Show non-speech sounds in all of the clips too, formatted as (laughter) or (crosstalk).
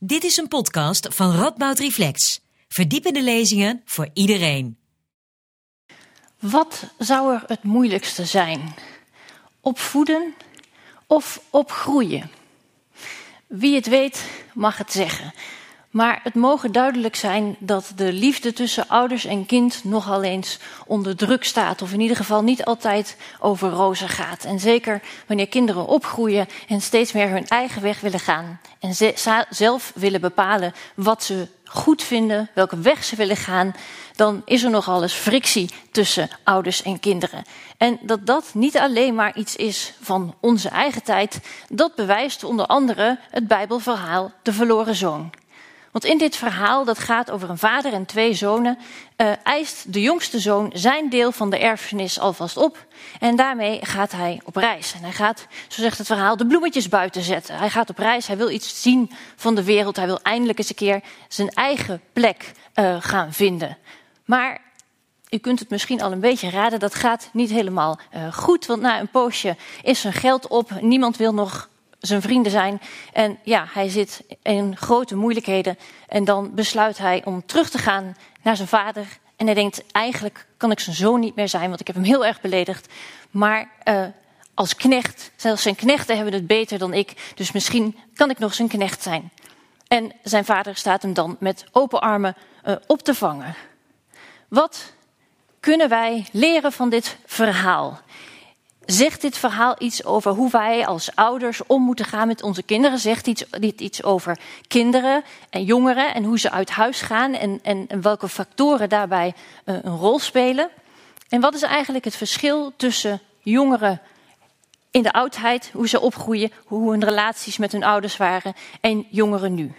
Dit is een podcast van Radboud Reflex. Verdiepende lezingen voor iedereen. Wat zou er het moeilijkste zijn? Opvoeden of opgroeien? Wie het weet mag het zeggen. Maar het mogen duidelijk zijn dat de liefde tussen ouders en kind nogal eens onder druk staat. Of in ieder geval niet altijd over rozen gaat. En zeker wanneer kinderen opgroeien en steeds meer hun eigen weg willen gaan. En zelf willen bepalen wat ze goed vinden, welke weg ze willen gaan. Dan is er nogal eens frictie tussen ouders en kinderen. En dat dat niet alleen maar iets is van onze eigen tijd, dat bewijst onder andere het Bijbelverhaal De Verloren Zoon. Want in dit verhaal, dat gaat over een vader en twee zonen, uh, eist de jongste zoon zijn deel van de erfenis alvast op. En daarmee gaat hij op reis. En hij gaat, zo zegt het verhaal, de bloemetjes buiten zetten. Hij gaat op reis, hij wil iets zien van de wereld. Hij wil eindelijk eens een keer zijn eigen plek uh, gaan vinden. Maar u kunt het misschien al een beetje raden, dat gaat niet helemaal uh, goed. Want na een poosje is zijn geld op. Niemand wil nog zijn vrienden zijn. En ja, hij zit in grote moeilijkheden. En dan besluit hij om terug te gaan naar zijn vader. En hij denkt, eigenlijk kan ik zijn zoon niet meer zijn, want ik heb hem heel erg beledigd. Maar uh, als knecht, zelfs zijn knechten hebben het beter dan ik. Dus misschien kan ik nog zijn knecht zijn. En zijn vader staat hem dan met open armen uh, op te vangen. Wat kunnen wij leren van dit verhaal? Zegt dit verhaal iets over hoe wij als ouders om moeten gaan met onze kinderen? Zegt iets, dit iets over kinderen en jongeren en hoe ze uit huis gaan en, en, en welke factoren daarbij uh, een rol spelen? En wat is eigenlijk het verschil tussen jongeren in de oudheid, hoe ze opgroeien, hoe hun relaties met hun ouders waren, en jongeren nu?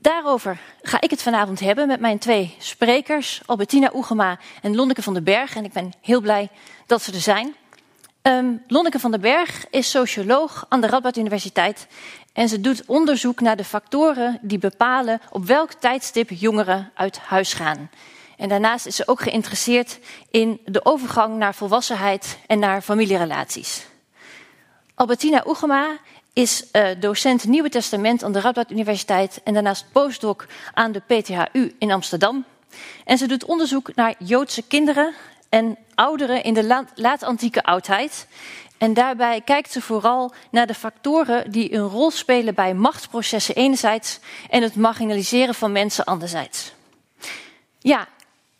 Daarover ga ik het vanavond hebben met mijn twee sprekers, Albertina Oegema en Lonneke van den Berg. En ik ben heel blij dat ze er zijn. Um, Lonneke van den Berg is socioloog aan de Radboud Universiteit. En ze doet onderzoek naar de factoren die bepalen op welk tijdstip jongeren uit huis gaan. En daarnaast is ze ook geïnteresseerd in de overgang naar volwassenheid en naar familierelaties. Albertina Oegema is uh, docent Nieuwe Testament aan de Radboud Universiteit en daarnaast postdoc aan de PTHU in Amsterdam. En ze doet onderzoek naar Joodse kinderen en ouderen in de laat-antieke oudheid. En daarbij kijkt ze vooral naar de factoren die een rol spelen bij machtsprocessen enerzijds en het marginaliseren van mensen anderzijds. Ja,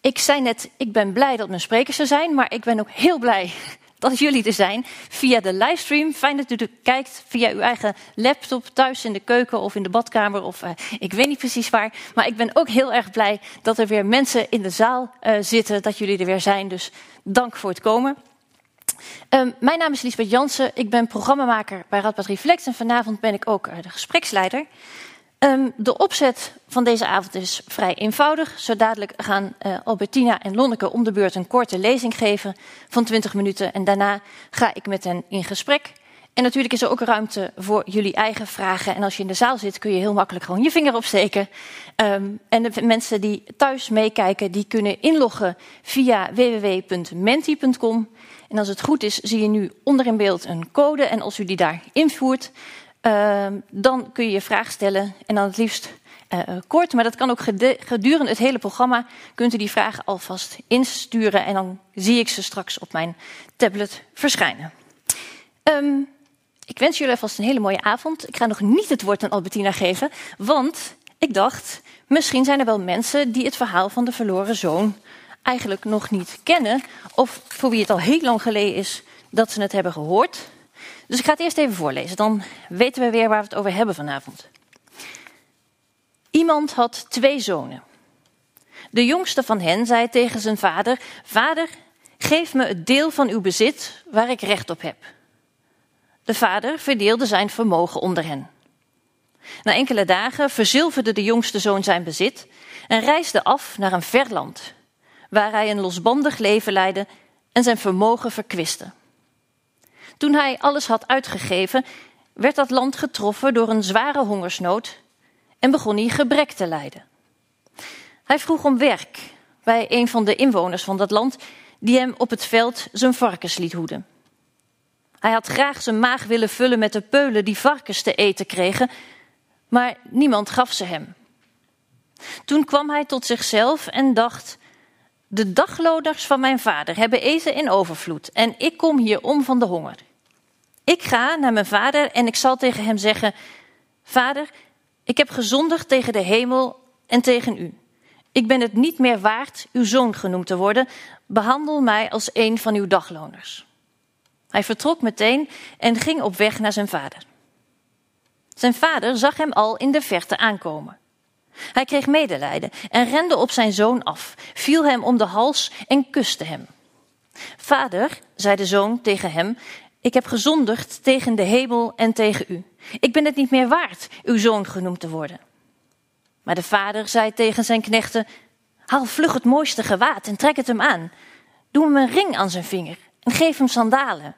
ik zei net, ik ben blij dat mijn sprekers er zijn, maar ik ben ook heel blij dat jullie er zijn via de livestream. Fijn dat u er kijkt via uw eigen laptop, thuis in de keuken of in de badkamer of uh, ik weet niet precies waar. Maar ik ben ook heel erg blij dat er weer mensen in de zaal uh, zitten, dat jullie er weer zijn. Dus dank voor het komen. Um, mijn naam is Lisbeth Jansen, ik ben programmamaker bij Radboud Reflex en vanavond ben ik ook uh, de gespreksleider. Um, de opzet van deze avond is vrij eenvoudig. Zo dadelijk gaan uh, Albertina en Lonneke om de beurt een korte lezing geven van 20 minuten. En daarna ga ik met hen in gesprek. En natuurlijk is er ook ruimte voor jullie eigen vragen. En als je in de zaal zit, kun je heel makkelijk gewoon je vinger opsteken. Um, en de mensen die thuis meekijken, die kunnen inloggen via www.menti.com. En als het goed is, zie je nu onder in beeld een code. En als u die daar invoert, uh, dan kun je je vraag stellen en dan het liefst uh, kort, maar dat kan ook gedurende het hele programma. Kunt u die vragen alvast insturen en dan zie ik ze straks op mijn tablet verschijnen. Um, ik wens jullie alvast een hele mooie avond. Ik ga nog niet het woord aan Albertina geven, want ik dacht, misschien zijn er wel mensen die het verhaal van de verloren zoon eigenlijk nog niet kennen, of voor wie het al heel lang geleden is dat ze het hebben gehoord. Dus ik ga het eerst even voorlezen, dan weten we weer waar we het over hebben vanavond. Iemand had twee zonen. De jongste van hen zei tegen zijn vader: Vader, geef me het deel van uw bezit waar ik recht op heb. De vader verdeelde zijn vermogen onder hen. Na enkele dagen verzilverde de jongste zoon zijn bezit en reisde af naar een ver land, waar hij een losbandig leven leidde en zijn vermogen verkwiste. Toen hij alles had uitgegeven, werd dat land getroffen door een zware hongersnood en begon hij gebrek te lijden. Hij vroeg om werk bij een van de inwoners van dat land, die hem op het veld zijn varkens liet hoeden. Hij had graag zijn maag willen vullen met de peulen die varkens te eten kregen, Maar niemand gaf ze hem. Toen kwam hij tot zichzelf en dacht: De dagloders van mijn vader hebben eten in overvloed en ik kom hier om van de honger. Ik ga naar mijn vader en ik zal tegen hem zeggen: Vader, ik heb gezondigd tegen de hemel en tegen u. Ik ben het niet meer waard uw zoon genoemd te worden. Behandel mij als een van uw dagloners. Hij vertrok meteen en ging op weg naar zijn vader. Zijn vader zag hem al in de verte aankomen. Hij kreeg medelijden en rende op zijn zoon af, viel hem om de hals en kuste hem. Vader, zei de zoon tegen hem, ik heb gezondigd tegen de hemel en tegen u. Ik ben het niet meer waard uw zoon genoemd te worden. Maar de vader zei tegen zijn knechten: Haal vlug het mooiste gewaad en trek het hem aan. Doe hem een ring aan zijn vinger en geef hem sandalen.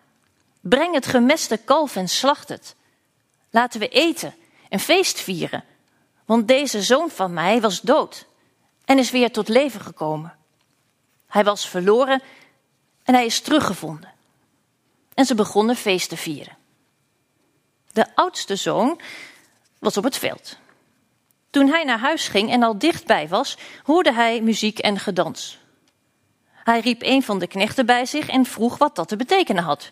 Breng het gemeste kalf en slacht het. Laten we eten en feest vieren, want deze zoon van mij was dood en is weer tot leven gekomen. Hij was verloren en hij is teruggevonden. En ze begonnen feest te vieren. De oudste zoon was op het veld. Toen hij naar huis ging en al dichtbij was, hoorde hij muziek en gedans. Hij riep een van de knechten bij zich en vroeg wat dat te betekenen had.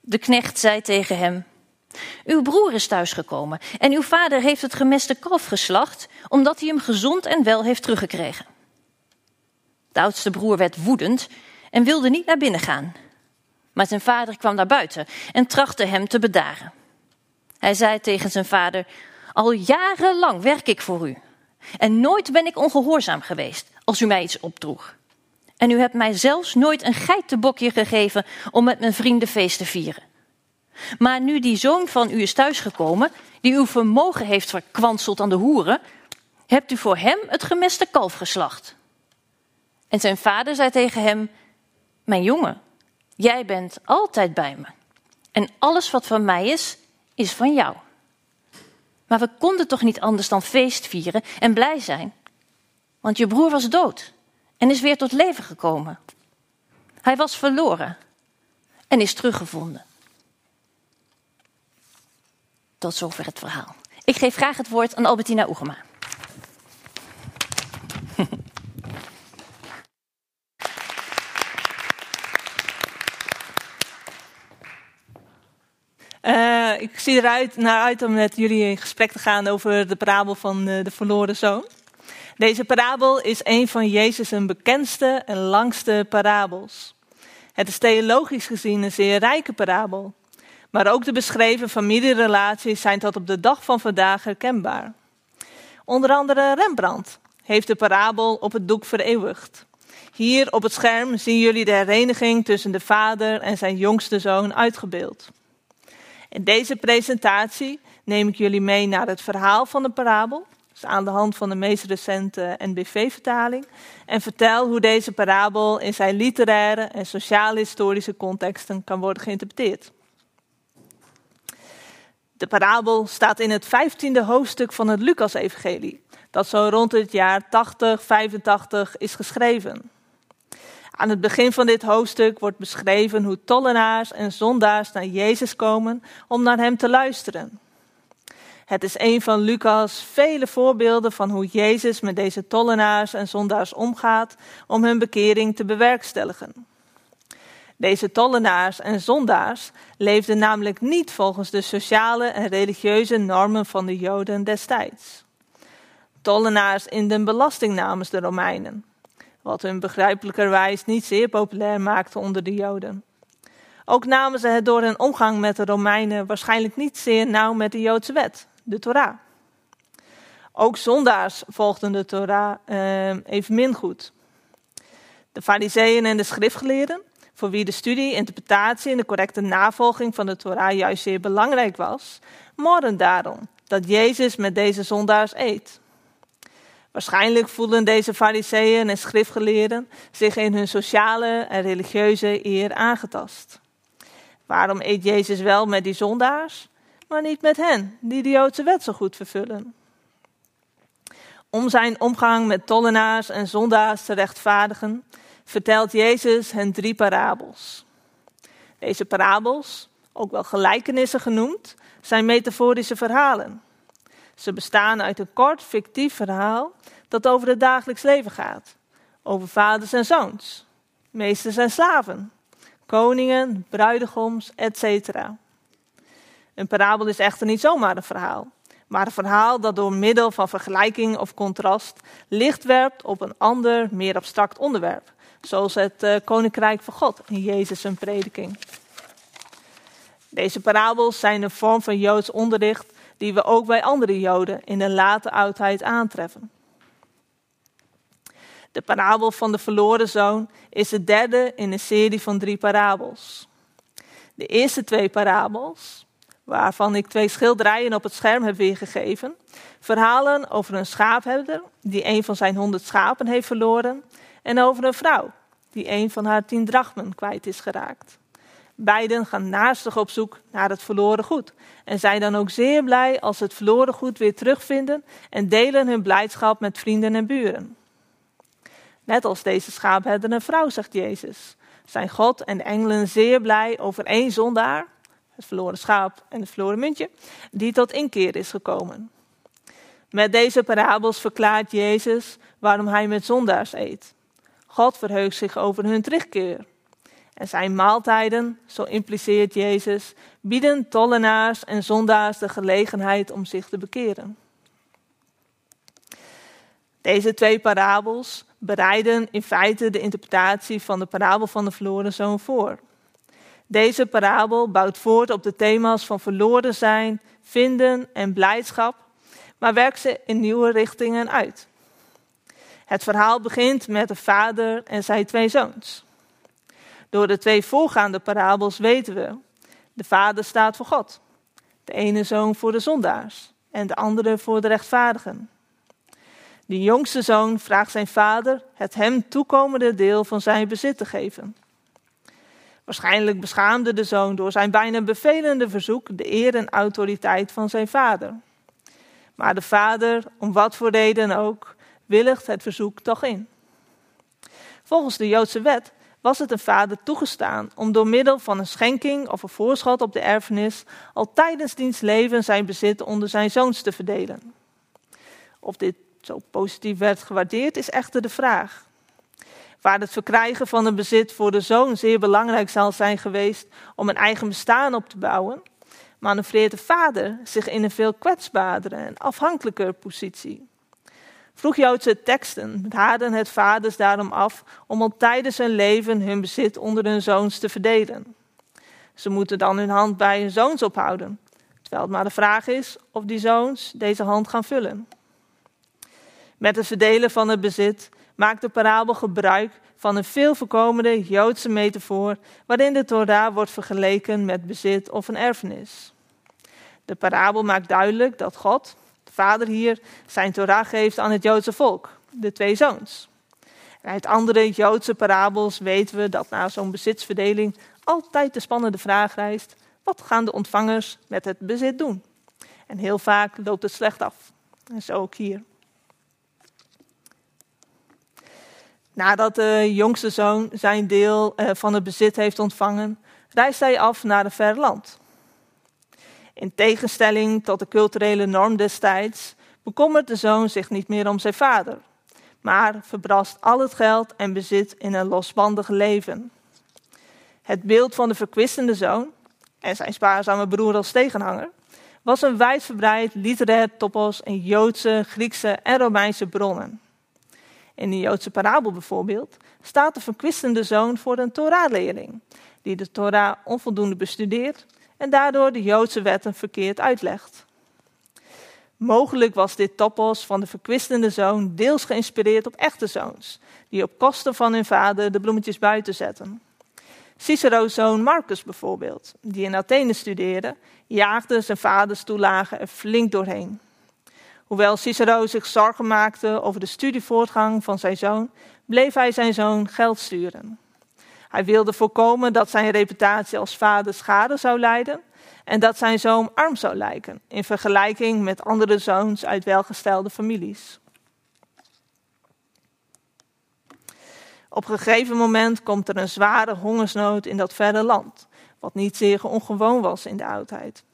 De knecht zei tegen hem: Uw broer is thuisgekomen en uw vader heeft het gemeste kalf geslacht, omdat hij hem gezond en wel heeft teruggekregen. De oudste broer werd woedend en wilde niet naar binnen gaan. Maar zijn vader kwam naar buiten en trachtte hem te bedaren. Hij zei tegen zijn vader: Al jarenlang werk ik voor u. En nooit ben ik ongehoorzaam geweest als u mij iets opdroeg. En u hebt mij zelfs nooit een geitenbokje gegeven om met mijn vrienden feest te vieren. Maar nu die zoon van u is thuisgekomen, die uw vermogen heeft verkwanseld aan de hoeren, hebt u voor hem het gemeste kalf geslacht. En zijn vader zei tegen hem: Mijn jongen, jij bent altijd bij me. En alles wat van mij is, is van jou. Maar we konden toch niet anders dan feest vieren en blij zijn? Want je broer was dood en is weer tot leven gekomen. Hij was verloren en is teruggevonden. Tot zover het verhaal. Ik geef graag het woord aan Albertina Oegema. (laughs) Uh, ik zie eruit naar uit om met jullie in gesprek te gaan over de parabel van uh, de verloren zoon. Deze parabel is een van Jezus' bekendste en langste parabels. Het is theologisch gezien een zeer rijke parabel. Maar ook de beschreven familierelaties zijn tot op de dag van vandaag herkenbaar. Onder andere Rembrandt heeft de parabel op het doek vereeuwigd. Hier op het scherm zien jullie de hereniging tussen de vader en zijn jongste zoon uitgebeeld. In deze presentatie neem ik jullie mee naar het verhaal van de parabel, dus aan de hand van de meest recente NBV-vertaling, en vertel hoe deze parabel in zijn literaire en sociaal-historische contexten kan worden geïnterpreteerd. De parabel staat in het vijftiende hoofdstuk van het Lucas-evangelie, dat zo rond het jaar 80, 85 is geschreven. Aan het begin van dit hoofdstuk wordt beschreven hoe tollenaars en zondaars naar Jezus komen om naar hem te luisteren. Het is een van Lucas' vele voorbeelden van hoe Jezus met deze tollenaars en zondaars omgaat om hun bekering te bewerkstelligen. Deze tollenaars en zondaars leefden namelijk niet volgens de sociale en religieuze normen van de Joden destijds. Tollenaars in de belasting namens de Romeinen, wat hun begrijpelijkerwijs niet zeer populair maakte onder de Joden. Ook namen ze het door hun omgang met de Romeinen waarschijnlijk niet zeer nauw met de Joodse wet, de Torah. Ook zondaars volgden de Torah eh, evenmin goed. De Fariseeën en de schriftgeleerden voor wie de studie, interpretatie en de correcte navolging van de Torah juist zeer belangrijk was, morden daarom dat Jezus met deze zondaars eet. Waarschijnlijk voelden deze fariseeën en schriftgeleerden zich in hun sociale en religieuze eer aangetast. Waarom eet Jezus wel met die zondaars, maar niet met hen, die de Joodse wet zo goed vervullen? Om zijn omgang met tollenaars en zondaars te rechtvaardigen, vertelt Jezus hen drie parabels. Deze parabels, ook wel gelijkenissen genoemd, zijn metaforische verhalen. Ze bestaan uit een kort fictief verhaal dat over het dagelijks leven gaat. Over vaders en zoons, meesters en slaven, koningen, bruidegoms, etc. Een parabel is echter niet zomaar een verhaal, maar een verhaal dat door middel van vergelijking of contrast licht werpt op een ander, meer abstract onderwerp, zoals het uh, koninkrijk van God in Jezus' prediking. Deze parabels zijn een vorm van Joods onderricht die we ook bij andere Joden in de late oudheid aantreffen. De parabel van de verloren zoon is de derde in een serie van drie parabels. De eerste twee parabels, waarvan ik twee schilderijen op het scherm heb weergegeven, verhalen over een schaapherder die een van zijn honderd schapen heeft verloren en over een vrouw die een van haar tien drachmen kwijt is geraakt. Beiden gaan naastig op zoek naar het verloren goed en zijn dan ook zeer blij als ze het verloren goed weer terugvinden en delen hun blijdschap met vrienden en buren. Net als deze schaapherder een vrouw, zegt Jezus, zijn God en de engelen zeer blij over één zondaar, het verloren schaap en het verloren muntje, die tot inkeer is gekomen. Met deze parabels verklaart Jezus waarom hij met zondaars eet. God verheugt zich over hun terugkeer. En zijn maaltijden, zo impliceert Jezus, bieden tollenaars en zondaars de gelegenheid om zich te bekeren. Deze twee parabels bereiden in feite de interpretatie van de parabel van de verloren zoon voor. Deze parabel bouwt voort op de thema's van verloren zijn, vinden en blijdschap, maar werkt ze in nieuwe richtingen uit. Het verhaal begint met de vader en zijn twee zoons. Door de twee voorgaande parabels weten we, de vader staat voor God, de ene zoon voor de zondaars en de andere voor de rechtvaardigen. De jongste zoon vraagt zijn vader het hem toekomende deel van zijn bezit te geven. Waarschijnlijk beschaamde de zoon door zijn bijna bevelende verzoek de eer en autoriteit van zijn vader. Maar de vader, om wat voor reden ook, willigt het verzoek toch in. Volgens de Joodse wet was het een vader toegestaan om door middel van een schenking of een voorschot op de erfenis al tijdens diens leven zijn bezit onder zijn zoons te verdelen. Of dit zo positief werd gewaardeerd, is echter de vraag. Waar het verkrijgen van een bezit voor de zoon zeer belangrijk zal zijn geweest om een eigen bestaan op te bouwen, manoeuvreert de vader zich in een veel kwetsbaardere en afhankelijker positie. Vroeg Joodse teksten raden het vaders daarom af om al tijdens hun leven hun bezit onder hun zoons te verdelen. Ze moeten dan hun hand bij hun zoons ophouden, terwijl het maar de vraag is of die zoons deze hand gaan vullen. Met het verdelen van het bezit maakt de parabel gebruik van een veel voorkomende Joodse metafoor waarin de Torah wordt vergeleken met bezit of een erfenis. De parabel maakt duidelijk dat God, vader hier, zijn Torah geeft aan het Joodse volk, de twee zoons. En uit andere Joodse parabels weten we dat na zo'n bezitsverdeling altijd de spannende vraag rijst: wat gaan de ontvangers met het bezit doen? En heel vaak loopt het slecht af. En zo ook hier. Nadat de jongste zoon zijn deel eh, van het bezit heeft ontvangen, reist hij af naar een ver land. In tegenstelling tot de culturele norm destijds bekommert de zoon zich niet meer om zijn vader, maar verbrast al het geld en bezit in een losbandig leven. Het beeld van de verkwistende zoon en zijn spaarzame broer als tegenhanger was een wijdverbreid literair topos in Joodse, Griekse en Romeinse bronnen. In de Joodse parabel bijvoorbeeld staat de verkwistende zoon voor een Torah-leerling, die de Torah onvoldoende bestudeert en daardoor de Joodse wetten verkeerd uitlegt. Mogelijk was dit topos van de verkwistende zoon deels geïnspireerd op echte zoons, die op kosten van hun vader de bloemetjes buiten zetten. Cicero's zoon Marcus bijvoorbeeld, die in Athene studeerde, jaagde zijn vaders toelagen er flink doorheen. Hoewel Cicero zich zorgen maakte over de studievoortgang van zijn zoon, bleef hij zijn zoon geld sturen. Hij wilde voorkomen dat zijn reputatie als vader schade zou lijden en dat zijn zoon arm zou lijken in vergelijking met andere zoons uit welgestelde families. Op een gegeven moment komt er een zware hongersnood in dat verre land, wat niet zeer ongewoon was in de oudheid.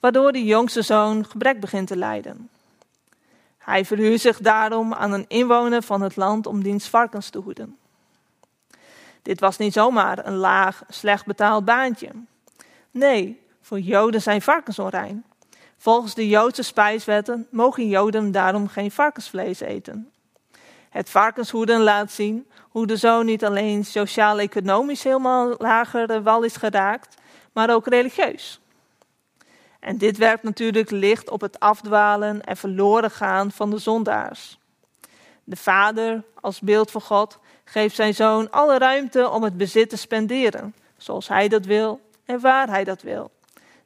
waardoor de jongste zoon gebrek begint te lijden. Hij verhuurt zich daarom aan een inwoner van het land om diens varkens te hoeden. Dit was niet zomaar een laag, slecht betaald baantje. Nee, voor Joden zijn varkens onrein. Volgens de Joodse spijswetten mogen Joden daarom geen varkensvlees eten. Het varkenshoeden laat zien hoe de zoon niet alleen sociaal-economisch helemaal lager wal is geraakt, maar ook religieus. En dit werpt natuurlijk licht op het afdwalen en verloren gaan van de zondaars. De vader, als beeld van God, geeft zijn zoon alle ruimte om het bezit te spenderen, zoals hij dat wil en waar hij dat wil.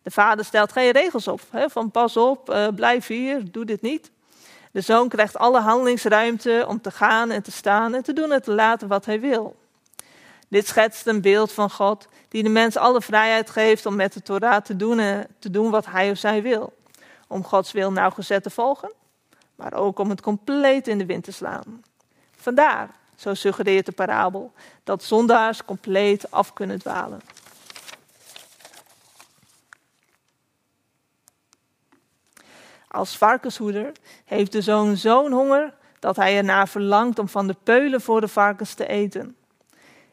De vader stelt geen regels op, hè, van pas op, uh, blijf hier, doe dit niet. De zoon krijgt alle handelingsruimte om te gaan en te staan en te doen en te laten wat hij wil. Dit schetst een beeld van God die de mens alle vrijheid geeft om met de Torah te doen, en te doen wat hij of zij wil. Om Gods wil nauwgezet te volgen, maar ook om het compleet in de wind te slaan. Vandaar, zo suggereert de parabel, dat zondaars compleet af kunnen dwalen. Als varkenshoeder heeft de zoon zo'n honger dat hij ernaar verlangt om van de peulen voor de varkens te eten.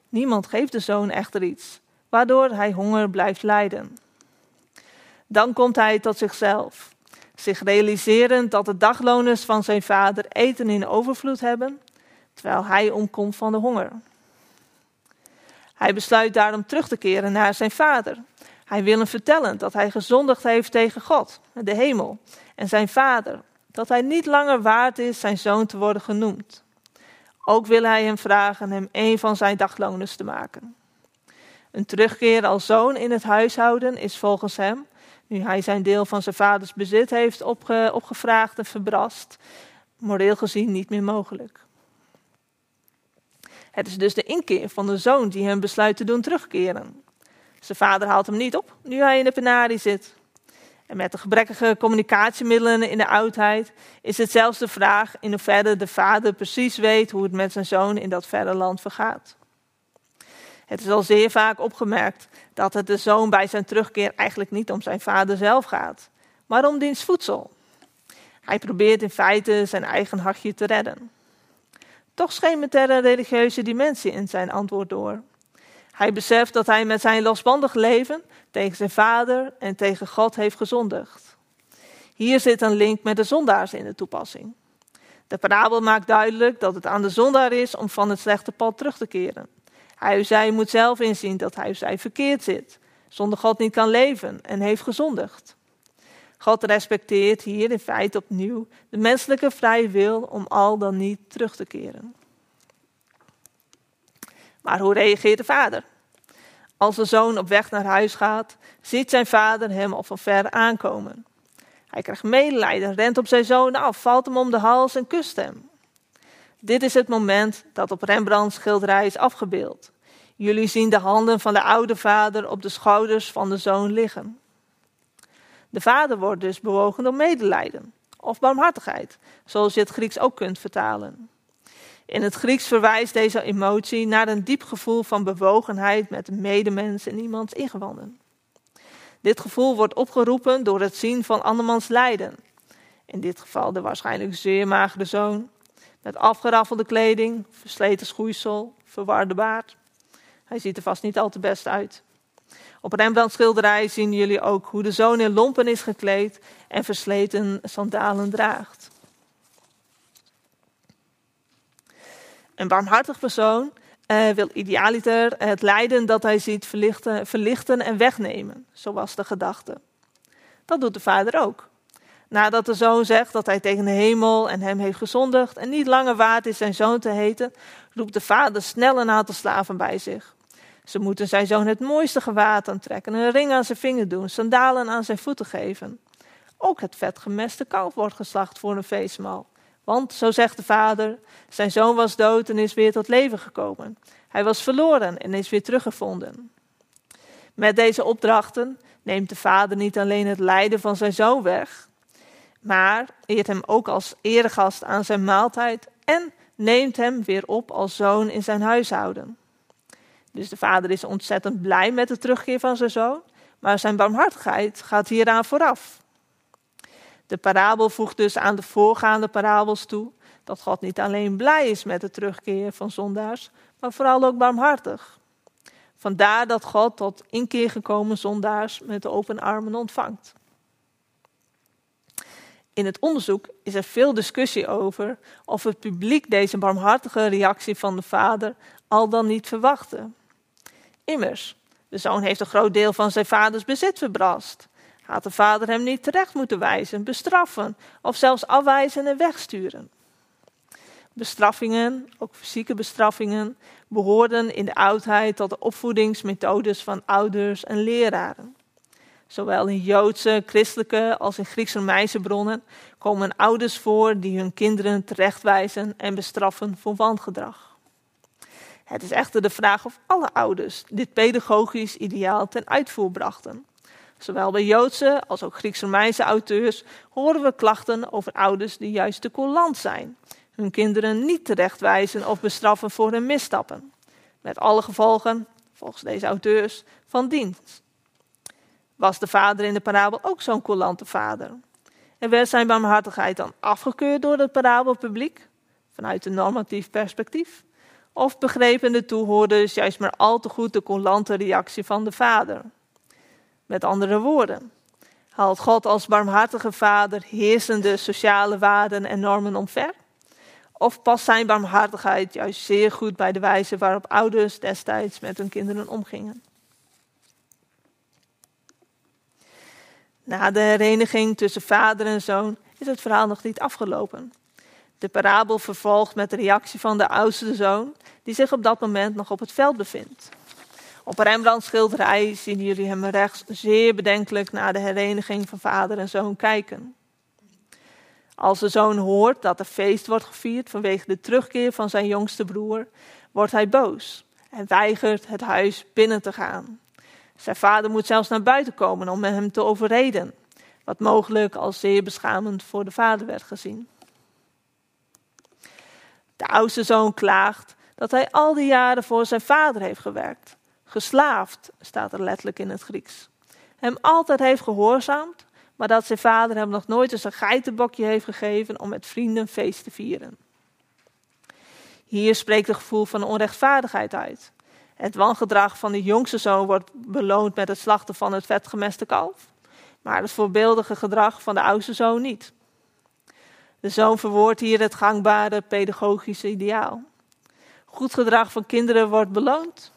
Niemand geeft de zoon echter iets, waardoor hij honger blijft lijden. Dan komt hij tot zichzelf, zich realiserend dat de dagloners van zijn vader eten in overvloed hebben, terwijl hij omkomt van de honger. Hij besluit daarom terug te keren naar zijn vader. Hij wil hem vertellen dat hij gezondigd heeft tegen God, de hemel, en zijn vader, dat hij niet langer waard is zijn zoon te worden genoemd. Ook wil hij hem vragen hem een van zijn dagloners te maken. Een terugkeer als zoon in het huishouden is volgens hem, nu hij zijn deel van zijn vaders bezit heeft opge opgevraagd en verbrast, moreel gezien niet meer mogelijk. Het is dus de inkeer van de zoon die hem besluit te doen terugkeren. Zijn vader haalt hem niet op nu hij in de penarie zit. En met de gebrekkige communicatiemiddelen in de oudheid is het zelfs de vraag in hoeverre de vader precies weet hoe het met zijn zoon in dat verre land vergaat. Het is al zeer vaak opgemerkt dat het de zoon bij zijn terugkeer eigenlijk niet om zijn vader zelf gaat, maar om diens voedsel. Hij probeert in feite zijn eigen hartje te redden. Toch schemert er een religieuze dimensie in zijn antwoord door. Hij beseft dat hij met zijn losbandig leven tegen zijn vader en tegen God heeft gezondigd. Hier zit een link met de zondaars in de toepassing. De parabel maakt duidelijk dat het aan de zondaar is om van het slechte pad terug te keren. Hij of zij moet zelf inzien dat hij zij verkeerd zit, zonder God niet kan leven en heeft gezondigd. God respecteert hier in feite opnieuw de menselijke vrije wil om al dan niet terug te keren. Maar hoe reageert de vader? Als de zoon op weg naar huis gaat, ziet zijn vader hem al van ver aankomen. Hij krijgt medelijden, rent op zijn zoon af, valt hem om de hals en kust hem. Dit is het moment dat op Rembrandts schilderij is afgebeeld. Jullie zien de handen van de oude vader op de schouders van de zoon liggen. De vader wordt dus bewogen door medelijden of barmhartigheid, zoals je het Grieks ook kunt vertalen. In het Grieks verwijst deze emotie naar een diep gevoel van bewogenheid met de medemens in iemands ingewanden. Dit gevoel wordt opgeroepen door het zien van andermans lijden. In dit geval de waarschijnlijk zeer magere zoon, met afgeraffelde kleding, versleten schoeisel, verwarde baard. Hij ziet er vast niet al te best uit. Op Rembrandts schilderij zien jullie ook hoe de zoon in lompen is gekleed en versleten sandalen draagt. Een barmhartig persoon uh, wil idealiter het lijden dat hij ziet verlichten, verlichten en wegnemen. Zo was de gedachte. Dat doet de vader ook. Nadat de zoon zegt dat hij tegen de hemel en hem heeft gezondigd en niet langer waard is zijn zoon te heten, roept de vader snel een aantal slaven bij zich. Ze moeten zijn zoon het mooiste gewaad aantrekken, een ring aan zijn vinger doen, sandalen aan zijn voeten geven. Ook het vetgemeste kalf wordt geslacht voor een feestmaal. Want, zo zegt de vader, zijn zoon was dood en is weer tot leven gekomen. Hij was verloren en is weer teruggevonden. Met deze opdrachten neemt de vader niet alleen het lijden van zijn zoon weg, maar eert hem ook als eregast aan zijn maaltijd en neemt hem weer op als zoon in zijn huishouden. Dus de vader is ontzettend blij met de terugkeer van zijn zoon, maar zijn barmhartigheid gaat hieraan vooraf. De parabel voegt dus aan de voorgaande parabels toe dat God niet alleen blij is met de terugkeer van zondaars, maar vooral ook barmhartig. Vandaar dat God tot inkeer gekomen zondaars met open armen ontvangt. In het onderzoek is er veel discussie over of het publiek deze barmhartige reactie van de vader al dan niet verwachtte. Immers, de zoon heeft een groot deel van zijn vaders bezit verbrast. Had de vader hem niet terecht moeten wijzen, bestraffen of zelfs afwijzen en wegsturen? Bestraffingen, ook fysieke bestraffingen, behoorden in de oudheid tot de opvoedingsmethodes van ouders en leraren. Zowel in Joodse, christelijke als in Grieks-Romeinse bronnen komen ouders voor die hun kinderen terechtwijzen en bestraffen voor wangedrag. Het is echter de vraag of alle ouders dit pedagogisch ideaal ten uitvoer brachten. Zowel bij Joodse als ook Grieks-Romeinse auteurs horen we klachten over ouders die juist te coulant zijn, hun kinderen niet terechtwijzen of bestraffen voor hun misstappen, met alle gevolgen, volgens deze auteurs, van dienst. Was de vader in de parabel ook zo'n coulante vader? En werd zijn barmhartigheid dan afgekeurd door het parabelpubliek, vanuit een normatief perspectief? Of begrepen de toehoorders juist maar al te goed de coulante reactie van de vader? Met andere woorden, haalt God als barmhartige vader heersende sociale waarden en normen omver? Of past zijn barmhartigheid juist zeer goed bij de wijze waarop ouders destijds met hun kinderen omgingen? Na de hereniging tussen vader en zoon is het verhaal nog niet afgelopen. De parabel vervolgt met de reactie van de oudste zoon, die zich op dat moment nog op het veld bevindt. Op Rembrandts schilderij zien jullie hem rechts zeer bedenkelijk naar de hereniging van vader en zoon kijken. Als de zoon hoort dat er feest wordt gevierd vanwege de terugkeer van zijn jongste broer, wordt hij boos en weigert het huis binnen te gaan. Zijn vader moet zelfs naar buiten komen om hem te overreden, wat mogelijk als zeer beschamend voor de vader werd gezien. De oudste zoon klaagt dat hij al die jaren voor zijn vader heeft gewerkt. Geslaafd staat er letterlijk in het Grieks. Hem altijd heeft gehoorzaamd, maar dat zijn vader hem nog nooit eens een geitenbokje heeft gegeven om met vrienden feest te vieren. Hier spreekt het gevoel van onrechtvaardigheid uit. Het wangedrag van de jongste zoon wordt beloond met het slachten van het vetgemeste kalf, maar het voorbeeldige gedrag van de oudste zoon niet. De zoon verwoordt hier het gangbare pedagogische ideaal. Goed gedrag van kinderen wordt beloond,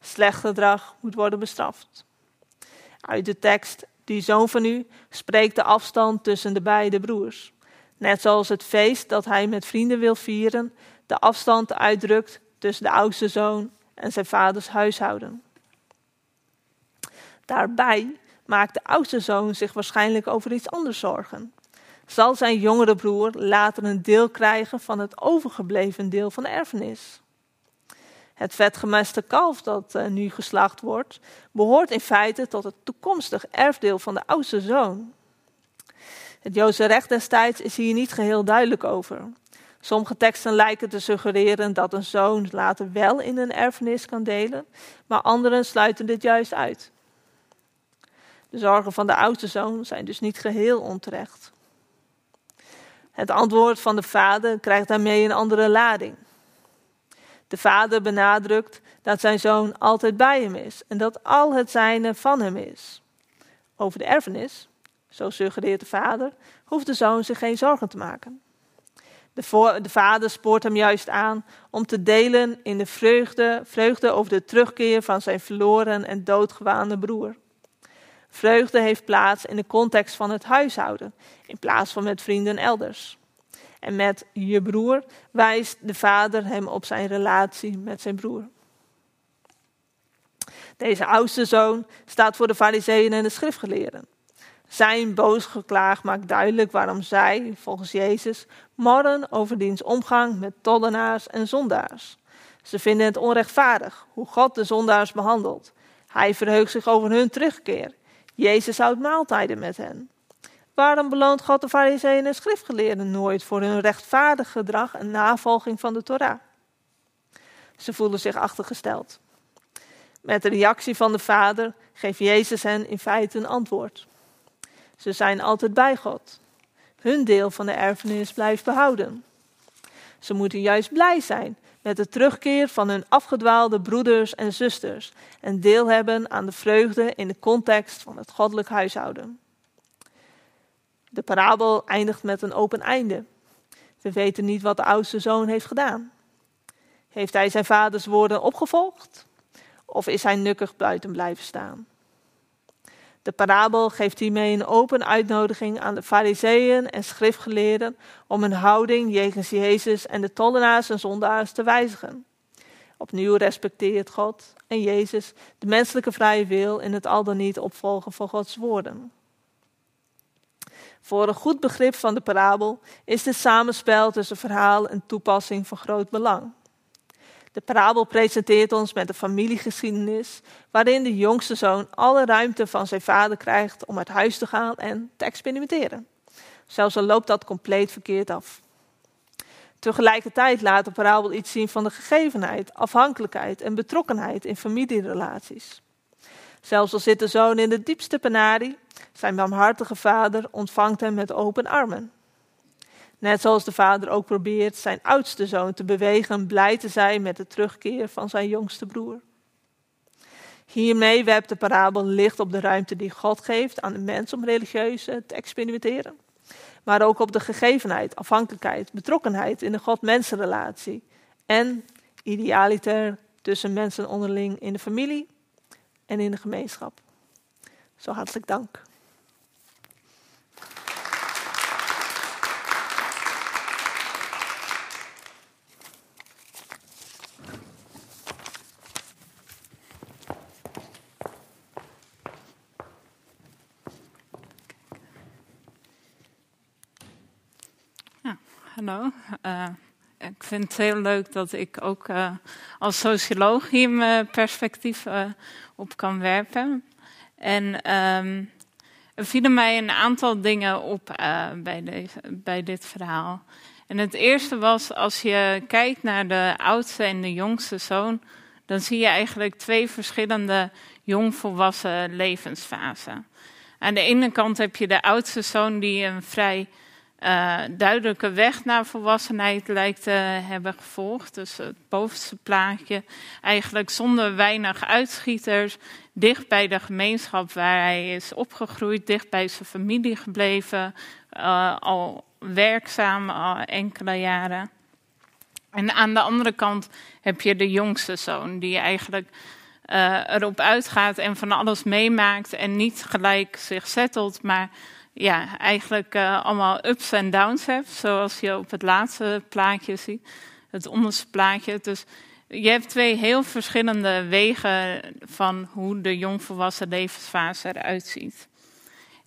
slecht gedrag moet worden bestraft. Uit de tekst Die zoon van u spreekt de afstand tussen de beide broers. Net zoals het feest dat hij met vrienden wil vieren, de afstand uitdrukt tussen de oudste zoon en zijn vaders huishouden. Daarbij maakt de oudste zoon zich waarschijnlijk over iets anders zorgen. Zal zijn jongere broer later een deel krijgen van het overgebleven deel van de erfenis? Het vetgemeste kalf dat uh, nu geslacht wordt, behoort in feite tot het toekomstig erfdeel van de oudste zoon. Het Joodse recht destijds is hier niet geheel duidelijk over. Sommige teksten lijken te suggereren dat een zoon later wel in een erfenis kan delen, maar anderen sluiten dit juist uit. De zorgen van de oudste zoon zijn dus niet geheel onterecht. Het antwoord van de vader krijgt daarmee een andere lading. De vader benadrukt dat zijn zoon altijd bij hem is en dat al het zijne van hem is. Over de erfenis, zo suggereert de vader, hoeft de zoon zich geen zorgen te maken. De, de, vader spoort hem juist aan om te delen in de vreugde, vreugde over de terugkeer van zijn verloren en doodgewaande broer. Vreugde heeft plaats in de context van het huishouden, in plaats van met vrienden elders. En met je broer wijst de vader hem op zijn relatie met zijn broer. Deze oudste zoon staat voor de fariseeën en de schriftgeleerden. Zijn boos geklaag maakt duidelijk waarom zij, volgens Jezus, morren over diens omgang met tollenaars en zondaars. Ze vinden het onrechtvaardig hoe God de zondaars behandelt. Hij verheugt zich over hun terugkeer. Jezus houdt maaltijden met hen. Waarom beloont God de fariseeën en schriftgeleerden nooit voor hun rechtvaardig gedrag en navolging van de Torah? Ze voelen zich achtergesteld. Met de reactie van de vader geeft Jezus hen in feite een antwoord. Ze zijn altijd bij God. Hun deel van de erfenis blijft behouden. Ze moeten juist blij zijn met de terugkeer van hun afgedwaalde broeders en zusters en deel hebben aan de vreugde in de context van het goddelijk huishouden. De parabel eindigt met een open einde. We weten niet wat de oudste zoon heeft gedaan. Heeft hij zijn vaders woorden opgevolgd? Of is hij nukkig buiten blijven staan? De parabel geeft hiermee een open uitnodiging aan de fariseeën en schriftgeleerden om hun houding jegens Jezus en de tollenaars en zondaars te wijzigen. Opnieuw respecteert God en Jezus de menselijke vrije wil in het al dan niet opvolgen van Gods woorden. Voor een goed begrip van de parabel is dit samenspel tussen verhaal en toepassing van groot belang. De parabel presenteert ons met een familiegeschiedenis waarin de jongste zoon alle ruimte van zijn vader krijgt om uit huis te gaan en te experimenteren. Zelfs al loopt dat compleet verkeerd af. Tegelijkertijd laat de parabel iets zien van de gegevenheid, afhankelijkheid en betrokkenheid in familierelaties. Zelfs al zit de zoon in de diepste penarie, zijn barmhartige vader ontvangt hem met open armen. Net zoals de vader ook probeert zijn oudste zoon te bewegen blij te zijn met de terugkeer van zijn jongste broer. Hiermee werpt de parabel licht op de ruimte die God geeft aan de mens om religieus te experimenteren. Maar ook op de gegevenheid, afhankelijkheid, betrokkenheid in de God-mensenrelatie. En idealiter tussen mensen onderling in de familie en in de gemeenschap. Zo hartelijk dank. Hallo. Uh, ik vind het heel leuk dat ik ook uh, als socioloog hier mijn perspectief uh, op kan werpen. En um, er vielen mij een aantal dingen op bij, deze, bij dit verhaal. En het eerste was, als je kijkt naar de oudste en de jongste zoon, dan zie je eigenlijk twee verschillende jongvolwassen levensfasen. Aan de ene kant heb je de oudste zoon die een vrij uh, duidelijke weg naar volwassenheid lijkt te hebben gevolgd. Dus het bovenste plaatje, eigenlijk zonder weinig uitschieters, dicht bij de gemeenschap waar hij is opgegroeid, dicht bij zijn familie gebleven, uh, al werkzaam al enkele jaren. En aan de andere kant heb je de jongste zoon, die eigenlijk erop uitgaat en van alles meemaakt en niet gelijk zich settelt, maar ja, eigenlijk uh, allemaal ups en downs hebt, zoals je op het laatste plaatje ziet, het onderste plaatje. Dus je hebt twee heel verschillende wegen van hoe de jongvolwassen levensfase eruit ziet.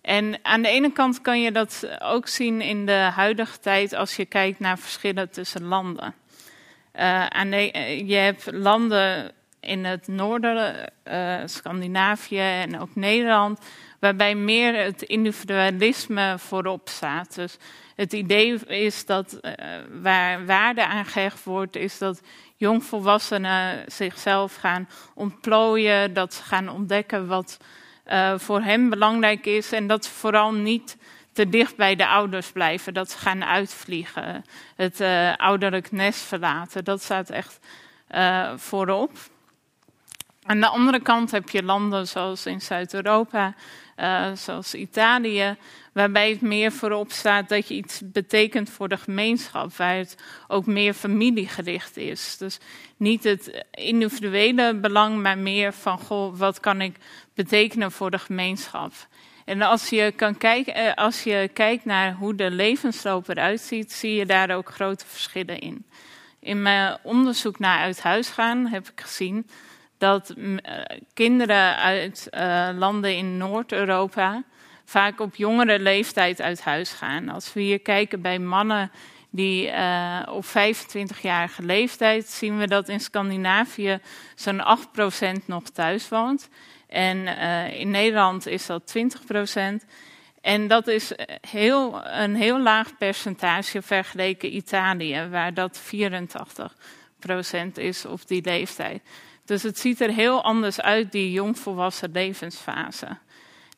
En aan de ene kant kan je dat ook zien in de huidige tijd als je kijkt naar verschillen tussen landen. Aan de, je hebt landen in het noorden, Scandinavië en ook Nederland, waarbij meer het individualisme voorop staat. Dus het idee is dat uh, waar waarde aan gehecht wordt, is dat jongvolwassenen zichzelf gaan ontplooien, dat ze gaan ontdekken wat uh, voor hen belangrijk is en dat ze vooral niet te dicht bij de ouders blijven, dat ze gaan uitvliegen, het uh, ouderlijk nest verlaten. Dat staat echt voorop. Aan de andere kant heb je landen zoals in Zuid-Europa, uh, zoals Italië, waarbij het meer voorop staat dat je iets betekent voor de gemeenschap, waar het ook meer familiegericht is. Dus niet het individuele belang, maar meer van, goh, wat kan ik betekenen voor de gemeenschap? En als je, kan kijken, eh, als je kijkt naar hoe de levensloop eruit ziet, zie je daar ook grote verschillen in. In mijn onderzoek naar uit huis gaan heb ik gezien dat uh, kinderen uit uh, landen in Noord-Europa vaak op jongere leeftijd uit huis gaan. Als we hier kijken bij mannen die uh, op 25-jarige leeftijd, zien we dat in Scandinavië zo'n 8% nog thuis woont. En in Nederland is dat 20%. En dat is heel, een heel laag percentage vergeleken Italië, waar dat 84% is op die leeftijd. Dus het ziet er heel anders uit, die jongvolwassen levensfase.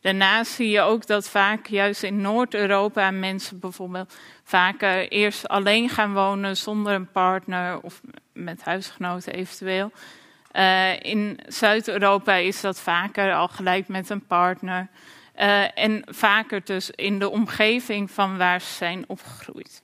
Daarnaast zie je ook dat vaak juist in Noord-Europa mensen bijvoorbeeld vaker eerst alleen gaan wonen zonder een partner of met huisgenoten eventueel. Uh, in Zuid-Europa is dat vaker al gelijk met een partner. Uh, en vaker dus in de omgeving van waar ze zijn opgegroeid.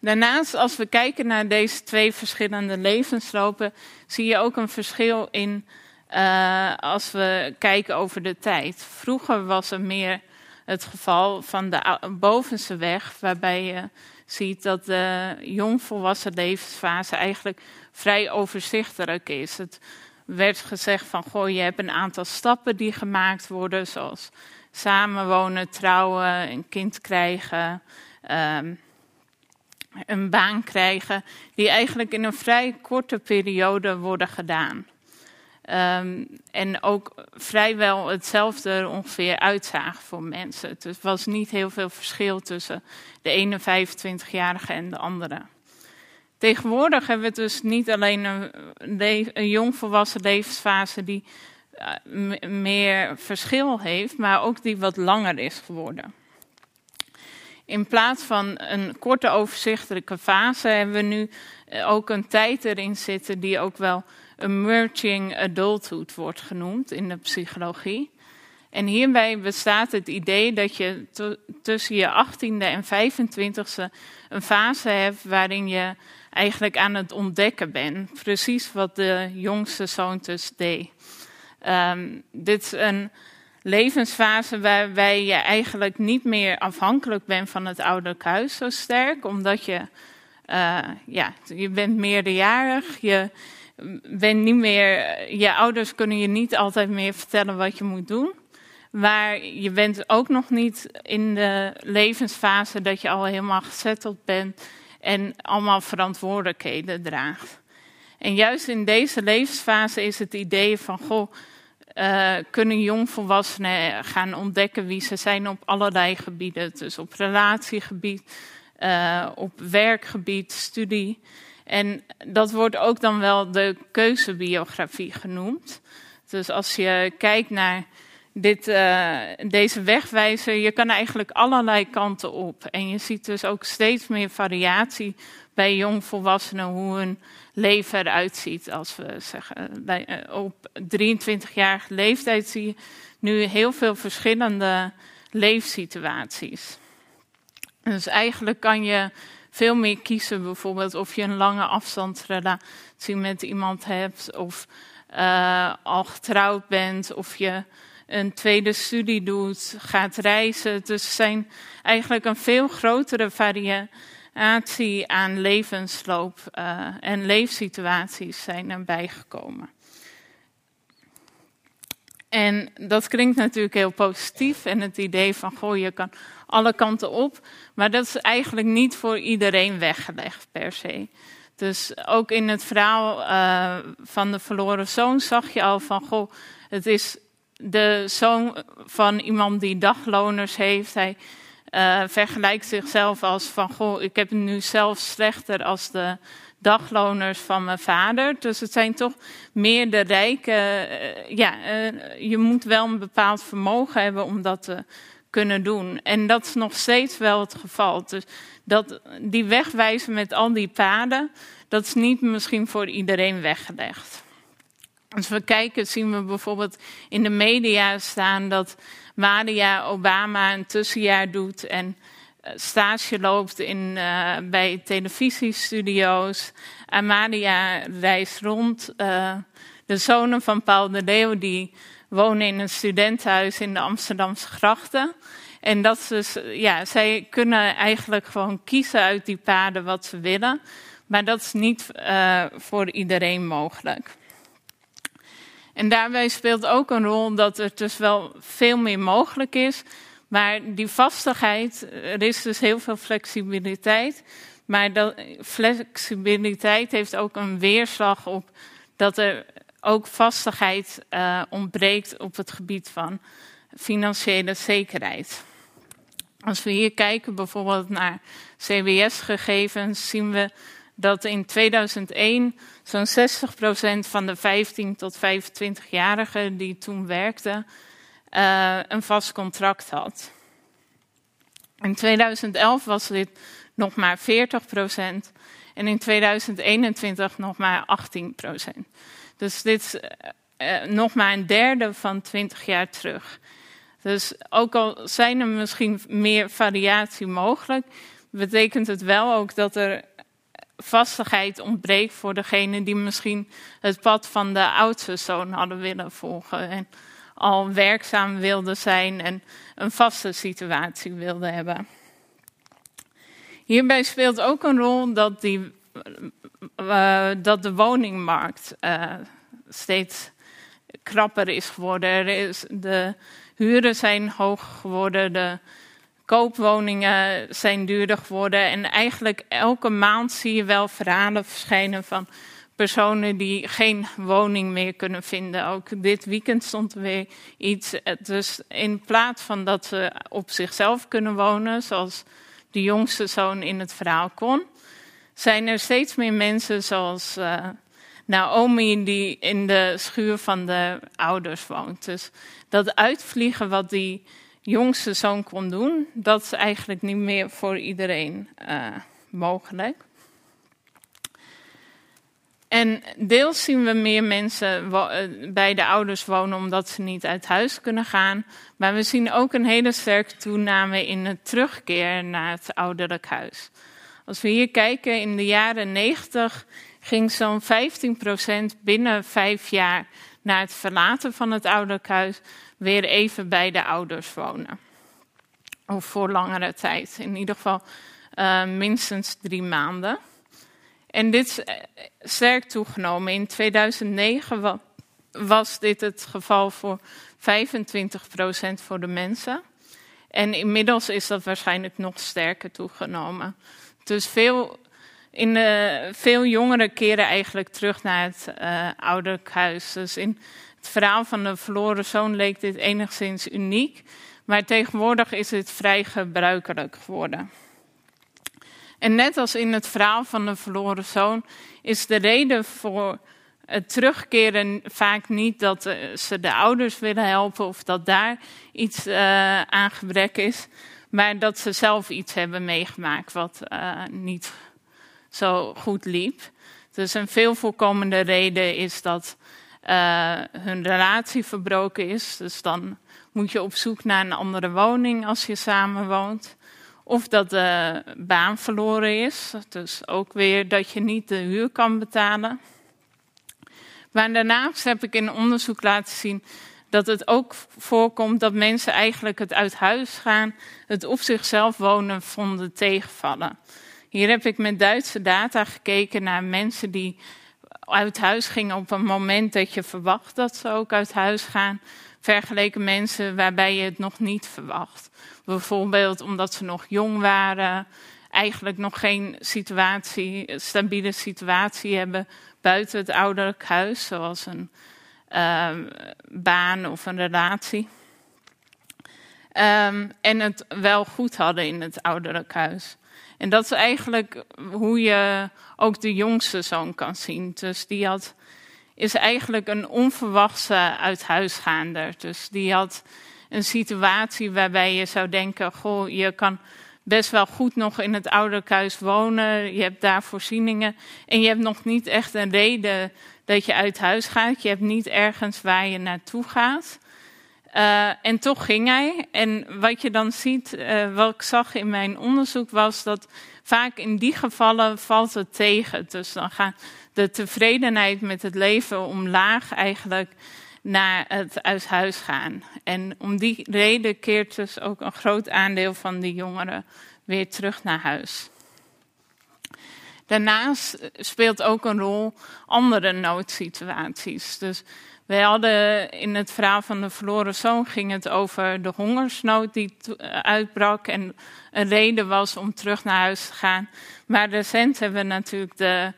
Daarnaast, als we kijken naar deze twee verschillende levenslopen, zie je ook een verschil in uh, als we kijken over de tijd. Vroeger was er meer het geval van de bovenste weg, waarbij je ziet dat de jongvolwassen levensfase eigenlijk vrij overzichtelijk is. Het werd gezegd van, goh, je hebt een aantal stappen die gemaakt worden, zoals samenwonen, trouwen, een kind krijgen, um, een baan krijgen, die eigenlijk in een vrij korte periode worden gedaan. Um, en ook vrijwel hetzelfde ongeveer uitzagen voor mensen. Er was niet heel veel verschil tussen de ene 25-jarige en de andere. Tegenwoordig hebben we dus niet alleen een, een jongvolwassen levensfase die uh, meer verschil heeft, maar ook die wat langer is geworden. In plaats van een korte overzichtelijke fase hebben we nu uh, ook een tijd erin zitten die ook wel emerging adulthood wordt genoemd in de psychologie. En hierbij bestaat het idee dat je tussen je 18e en 25e een fase hebt waarin je eigenlijk aan het ontdekken bent. Precies wat de jongste zoon dus deed. Um, dit is een levensfase waarbij je eigenlijk niet meer afhankelijk bent van het ouderlijk huis zo sterk, omdat je, uh, ja, je bent meerderjarig, je bent niet meer, je ouders kunnen je niet altijd meer vertellen wat je moet doen. Maar je bent ook nog niet in de levensfase dat je al helemaal gezetteld bent en allemaal verantwoordelijkheden draagt. En juist in deze levensfase is het idee van, goh, uh, kunnen jongvolwassenen gaan ontdekken wie ze zijn op allerlei gebieden. Dus op relatiegebied, uh, op werkgebied, studie. En dat wordt ook dan wel de keuzebiografie genoemd. Dus als je kijkt naar dit, uh, deze wegwijzer, je kan eigenlijk allerlei kanten op. En je ziet dus ook steeds meer variatie bij jongvolwassenen hoe hun leven eruit ziet. Als we zeggen, bij, uh, op 23-jarige leeftijd zie je nu heel veel verschillende leefsituaties. Dus eigenlijk kan je veel meer kiezen, bijvoorbeeld of je een lange afstandsrelatie met iemand hebt, of uh, al getrouwd bent, of je een tweede studie doet, gaat reizen. Dus er zijn eigenlijk een veel grotere aan levensloop uh, en leefsituaties zijn erbij gekomen. En dat klinkt natuurlijk heel positief en het idee van, goh, je kan alle kanten op. Maar dat is eigenlijk niet voor iedereen weggelegd per se. Dus ook in het verhaal uh, van de verloren zoon zag je al van, goh, het is de zoon van iemand die dagloners heeft. Hij uh, vergelijkt zichzelf als van, goh, ik heb het nu zelf slechter als de dagloners van mijn vader. Dus het zijn toch meer de rijke. Uh, ja, uh, je moet wel een bepaald vermogen hebben om dat te kunnen doen. En dat is nog steeds wel het geval. Dus dat, die wegwijzen met al die paden, dat is niet misschien voor iedereen weggelegd. Als we kijken, zien we bijvoorbeeld in de media staan dat Maria Obama een tussenjaar doet en eh, stage loopt in, uh, bij televisiestudio's. Amalia reist rond. Uh, de zonen van Paul de Leeuw die wonen in een studentenhuis in de Amsterdamse grachten. En dat ze, ja, zij kunnen eigenlijk gewoon kiezen uit die paden wat ze willen. Maar dat is niet voor iedereen mogelijk. En daarbij speelt ook een rol dat er dus wel veel meer mogelijk is. Maar die vastigheid, er is dus heel veel flexibiliteit. Maar dat, flexibiliteit heeft ook een weerslag op dat er ook vastigheid uh, ontbreekt op het gebied van financiële zekerheid. Als we hier kijken bijvoorbeeld naar CBS-gegevens, zien we dat in 2001 zo'n 60% van de 15 tot 25-jarigen die toen werkten uh, een vast contract had. In 2011 was dit nog maar 40 procent en in 2021 nog maar 18 procent. Dus dit is uh, nog maar een derde van 20 jaar terug. Dus ook al zijn er misschien meer variatie mogelijk, betekent het wel ook dat er vastigheid ontbreekt voor degene die misschien het pad van de oudste zoon hadden willen volgen. En al werkzaam wilden zijn en een vaste situatie wilden hebben. Hierbij speelt ook een rol dat, die, uh, dat de woningmarkt uh, steeds krapper is geworden. Er is, de huren zijn hoog geworden, de koopwoningen zijn duurder geworden. En eigenlijk elke maand zie je wel verhalen verschijnen van personen die geen woning meer kunnen vinden. Ook dit weekend stond er weer iets. Dus in plaats van dat ze op zichzelf kunnen wonen, zoals de jongste zoon in het verhaal kon, zijn er steeds meer mensen zoals uh, Naomi die in de schuur van de ouders woont. Dus dat uitvliegen wat die jongste zoon kon doen, dat is eigenlijk niet meer voor iedereen uh, mogelijk. En deels zien we meer mensen eh, bij de ouders wonen omdat ze niet uit huis kunnen gaan. Maar we zien ook een hele sterke toename in het terugkeer naar het ouderlijk huis. Als we hier kijken, in de jaren 90 ging zo'n 15% binnen vijf jaar na het verlaten van het ouderlijk huis weer even bij de ouders wonen. Of voor langere tijd, in ieder geval uh, minstens drie maanden. En dit is eh, sterk toegenomen. In 2009 was dit het geval voor 25% voor de mensen. En inmiddels is dat waarschijnlijk nog sterker toegenomen. Dus veel, in de, veel jongeren keren eigenlijk terug naar het uh, ouderlijk huis. Dus in het verhaal van de verloren zoon leek dit enigszins uniek. Maar tegenwoordig is het vrij gebruikelijk geworden. En net als in het verhaal van de verloren zoon is de reden voor het terugkeren vaak niet dat eh, ze de ouders willen helpen of dat daar iets uh, aan gebrek is, maar dat ze zelf iets hebben meegemaakt wat uh, niet zo goed liep. Dus een veel voorkomende reden is dat hun relatie verbroken is. Dus dan moet je op zoek naar een andere woning als je samen woont. Of dat de baan verloren is. Dus ook weer dat je niet de huur kan betalen. Maar daarnaast heb ik in onderzoek laten zien dat het ook voorkomt dat mensen eigenlijk het uit huis gaan, het op zichzelf wonen vonden tegenvallen. Hier heb ik met Duitse data gekeken naar mensen die uit huis gingen op een moment dat je verwacht dat ze ook uit huis gaan, vergeleken mensen waarbij je het nog niet verwacht. Bijvoorbeeld omdat ze nog jong waren, eigenlijk nog geen situatie, stabiele situatie hebben buiten het ouderlijk huis, zoals een uh, baan of een relatie. Um, en het wel goed hadden in het ouderlijk huis. En dat is eigenlijk hoe je ook de jongste zoon kan zien. Dus die had, is eigenlijk een onverwachte uithuisgaander. Dus die had een situatie waarbij je zou denken: goh, je kan best wel goed nog in het ouderlijk huis wonen. Je hebt daar voorzieningen. En je hebt nog niet echt een reden dat je uit huis gaat. Je hebt niet ergens waar je naartoe gaat. Uh, en toch ging hij. En wat je dan ziet, uh, wat ik zag in mijn onderzoek, was dat vaak in die gevallen valt het tegen. Dus dan gaat de tevredenheid met het leven omlaag eigenlijk naar het uit huis gaan. En om die reden keert dus ook een groot aandeel van die jongeren weer terug naar huis. Daarnaast speelt ook een rol andere noodsituaties. Dus wij hadden in het verhaal van de verloren zoon ging het over de hongersnood die uitbrak en een reden was om terug naar huis te gaan. Maar recent hebben we natuurlijk de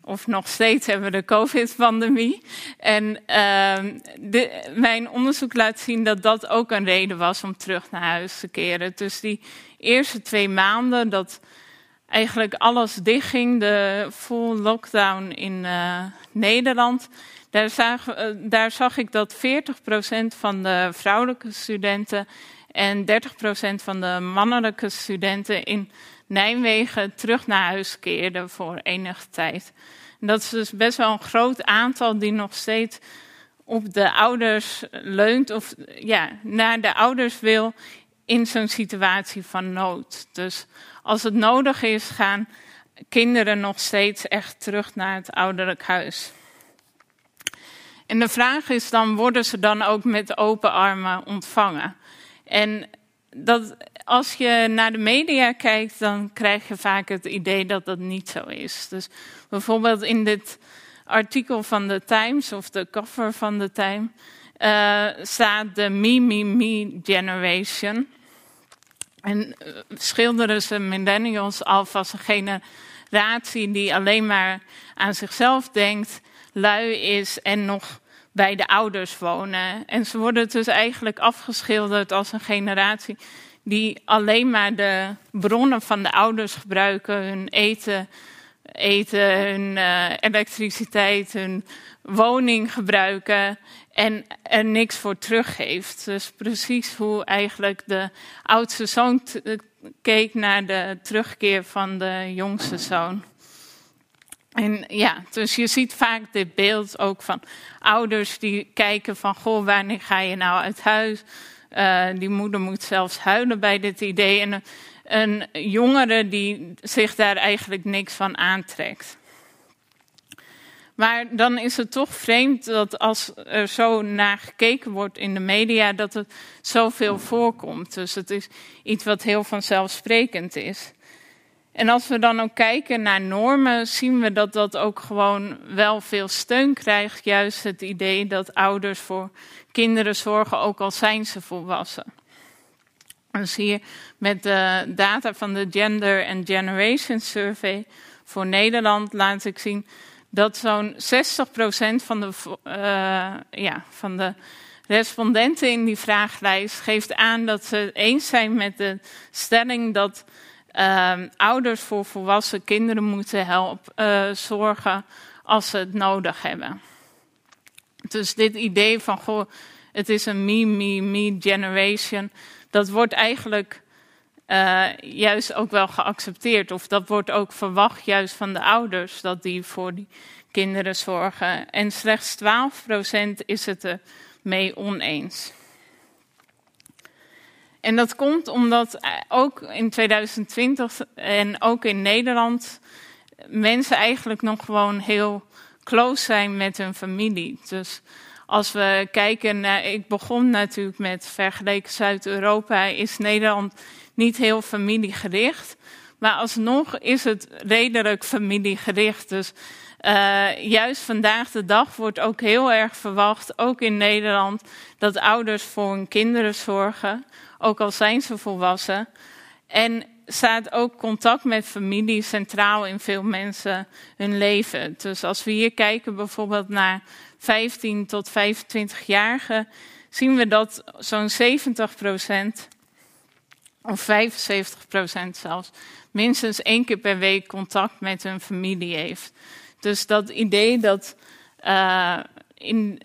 of nog steeds hebben we de COVID-pandemie. En uh, de, mijn onderzoek laat zien dat dat ook een reden was om terug naar huis te keren. Dus die eerste twee maanden dat eigenlijk alles dichtging, de full lockdown in uh, Nederland, daar zag, uh, daar zag, ik dat 40% van de vrouwelijke studenten en 30% van de mannelijke studenten in Nijmegen terug naar huis keerden voor enige tijd. Dat is dus best wel een groot aantal die nog steeds op de ouders leunt of ja, naar de ouders wil in zo'n situatie van nood. Dus als het nodig is, gaan kinderen nog steeds echt terug naar het ouderlijk huis. En de vraag is dan, worden ze dan ook met open armen ontvangen? En dat, als je naar de media kijkt, dan krijg je vaak het idee dat dat niet zo is. Dus bijvoorbeeld in dit artikel van de Times, of de cover van de Time, uh, staat de Me, Me, Me generation. En uh, schilderen ze millennials af als een generatie die alleen maar aan zichzelf denkt, lui is en nog bij de ouders wonen. En ze worden dus eigenlijk afgeschilderd als een generatie die alleen maar de bronnen van de ouders gebruiken, hun eten, eten hun uh, elektriciteit, hun woning gebruiken en er niks voor teruggeeft. Dus precies hoe eigenlijk de oudste zoon keek naar de terugkeer van de jongste zoon. En ja, dus je ziet vaak dit beeld ook van ouders die kijken van, goh, wanneer ga je nou uit huis? Uh, die moeder moet zelfs huilen bij dit idee. En een, een jongere die zich daar eigenlijk niks van aantrekt. Maar dan is het toch vreemd dat als er zo naar gekeken wordt in de media, dat het zoveel voorkomt. Dus het is iets wat heel vanzelfsprekend is. En als we dan ook kijken naar normen, zien we dat dat ook gewoon wel veel steun krijgt. Juist het idee dat ouders voor kinderen zorgen, ook al zijn ze volwassen. Dus hier met de data van de Gender and Generation Survey voor Nederland laat ik zien dat zo'n 60% van de, uh, ja, van de respondenten in die vraaglijst geeft aan dat ze het eens zijn met de stelling dat uh, ouders voor volwassen kinderen moeten helpen, uh, zorgen als ze het nodig hebben. Dus dit idee van, goh, het is een me, me, me generation, dat wordt eigenlijk uh, juist ook wel geaccepteerd. Of dat wordt ook verwacht juist van de ouders, dat die voor die kinderen zorgen. En slechts 12% is het er mee oneens. En dat komt omdat eh, ook in 2020 en ook in Nederland mensen eigenlijk nog gewoon heel close zijn met hun familie. Dus als we kijken naar, ik begon natuurlijk met vergeleken Zuid-Europa, is Nederland niet heel familiegericht. Maar alsnog is het redelijk familiegericht. Dus uh, juist vandaag de dag wordt ook heel erg verwacht, ook in Nederland, dat ouders voor hun kinderen zorgen ook al zijn ze volwassen. En staat ook contact met familie centraal in veel mensen hun leven. Dus als we hier kijken bijvoorbeeld naar 15 tot 25-jarigen, zien we dat zo'n 70 procent, of 75 procent zelfs, minstens één keer per week contact met hun familie heeft. Dus dat idee dat uh, in,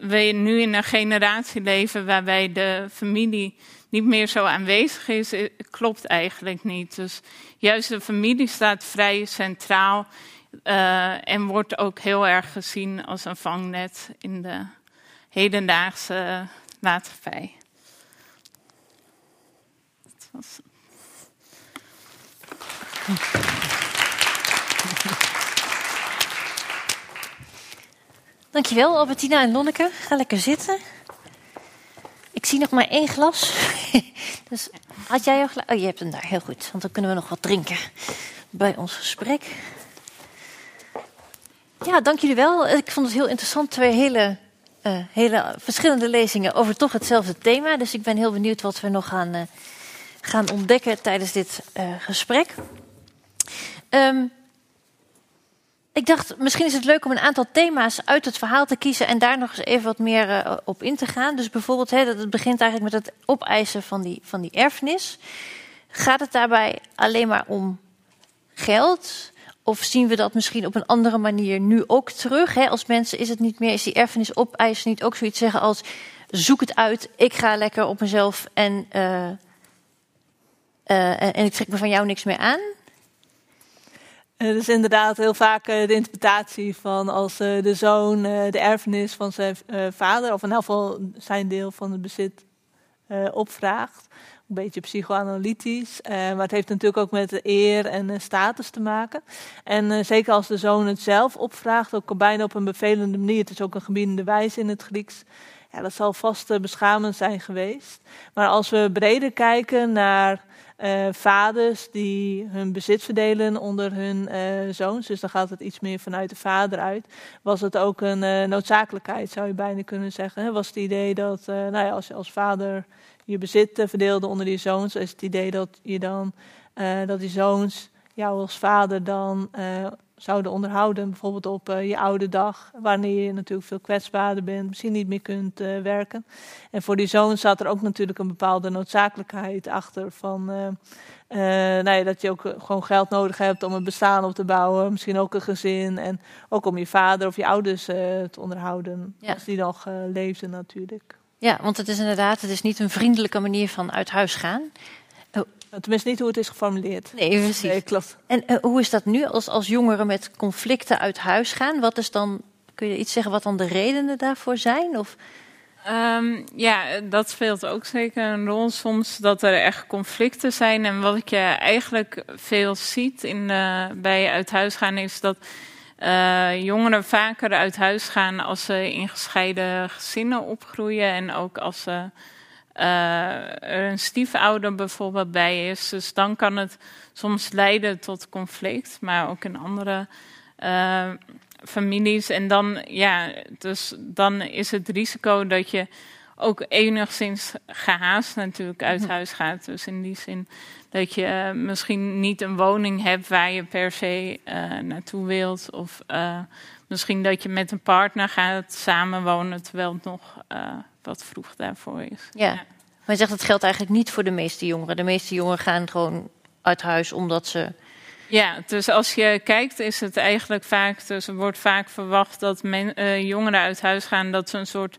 we nu in een generatie leven waarbij de familie niet meer zo aanwezig is, eh, klopt eigenlijk niet. Dus juist de familie staat vrij centraal uh, en wordt ook heel erg gezien als een vangnet in de hedendaagse maatschappij. Dat was... Dankjewel Albertina en Lonneke. Ga lekker zitten. Ik zie nog maar één glas. (laughs) dus had jij glas? Oh, je hebt hem daar. Heel goed. Want dan kunnen we nog wat drinken bij ons gesprek. Ja, dank jullie wel. Ik vond het heel interessant. Twee hele, uh, hele verschillende lezingen over toch hetzelfde thema. Dus ik ben heel benieuwd wat we nog gaan, uh, gaan ontdekken tijdens dit uh, gesprek. Um, ik dacht, misschien is het leuk om een aantal thema's uit het verhaal te kiezen en daar nog eens even wat meer uh, op in te gaan. Dus bijvoorbeeld, hè, dat het begint eigenlijk met het opeisen van die, van die erfenis. Gaat het daarbij alleen maar om geld? Of zien we dat misschien op een andere manier nu ook terug? Hè? Als mensen is het niet meer, is die erfenis opeisen niet ook zoiets zeggen als zoek het uit, ik ga lekker op mezelf en, uh, uh, en ik trek me van jou niks meer aan? Het is inderdaad heel vaak de interpretatie van als de zoon de erfenis van zijn vader, of in elk geval zijn deel van het bezit, opvraagt een beetje psychoanalytisch. Maar het heeft natuurlijk ook met de eer en status te maken. En zeker als de zoon het zelf opvraagt, ook bijna op een bevelende manier. Het is ook een gebiedende wijze in het Grieks. Ja, dat zal vast beschamend zijn geweest. Maar als we breder kijken naar vaders die hun bezit verdelen onder hun zoons, dus dan gaat het iets meer vanuit de vader uit, was het ook een noodzakelijkheid, zou je bijna kunnen zeggen. Was het idee dat nou ja, als je als vader je bezit verdeelde onder die zoons, is het idee dat je dan uh, dat die zoons jou als vader dan uh, zouden onderhouden, bijvoorbeeld op uh, je oude dag, wanneer je natuurlijk veel kwetsbaarder bent, misschien niet meer kunt werken. En voor die zoons zat er ook natuurlijk een bepaalde noodzakelijkheid achter van nou ja, dat je ook gewoon geld nodig hebt om een bestaan op te bouwen, misschien ook een gezin en ook om je vader of je ouders te onderhouden, ja. als die nog leefden natuurlijk. Ja, want het is inderdaad, het is niet een vriendelijke manier van uit huis gaan. Tenminste, niet hoe het is geformuleerd. Nee, precies. Nee, klopt. En uh, hoe is dat nu als, als jongeren met conflicten uit huis gaan? Wat is dan, kun je iets zeggen wat dan de redenen daarvoor zijn? Of... Um, ja, dat speelt ook zeker een rol soms dat er echt conflicten zijn. En wat je eigenlijk veel ziet in, uh, bij uit huis gaan is dat uh, jongeren vaker uit huis gaan als ze in gescheiden gezinnen opgroeien en ook als ze, uh, er een stiefouder bijvoorbeeld bij is. Dus dan kan het soms leiden tot conflict, maar ook in andere uh, families. En dan, ja, dus dan is het risico dat je ook enigszins gehaast natuurlijk uit mhm. huis gaat. Dus in die zin dat je uh, misschien niet een woning hebt waar je per se uh, naartoe wilt. Of uh, misschien dat je met een partner gaat samenwonen terwijl het nog wat vroeg daarvoor is. Ja. ja. Maar je zegt dat geldt eigenlijk niet voor de meeste jongeren. De meeste jongeren gaan gewoon uit huis omdat ze. Ja, dus als je kijkt is het eigenlijk vaak, dus er wordt vaak verwacht dat men, jongeren uit huis gaan, dat ze een soort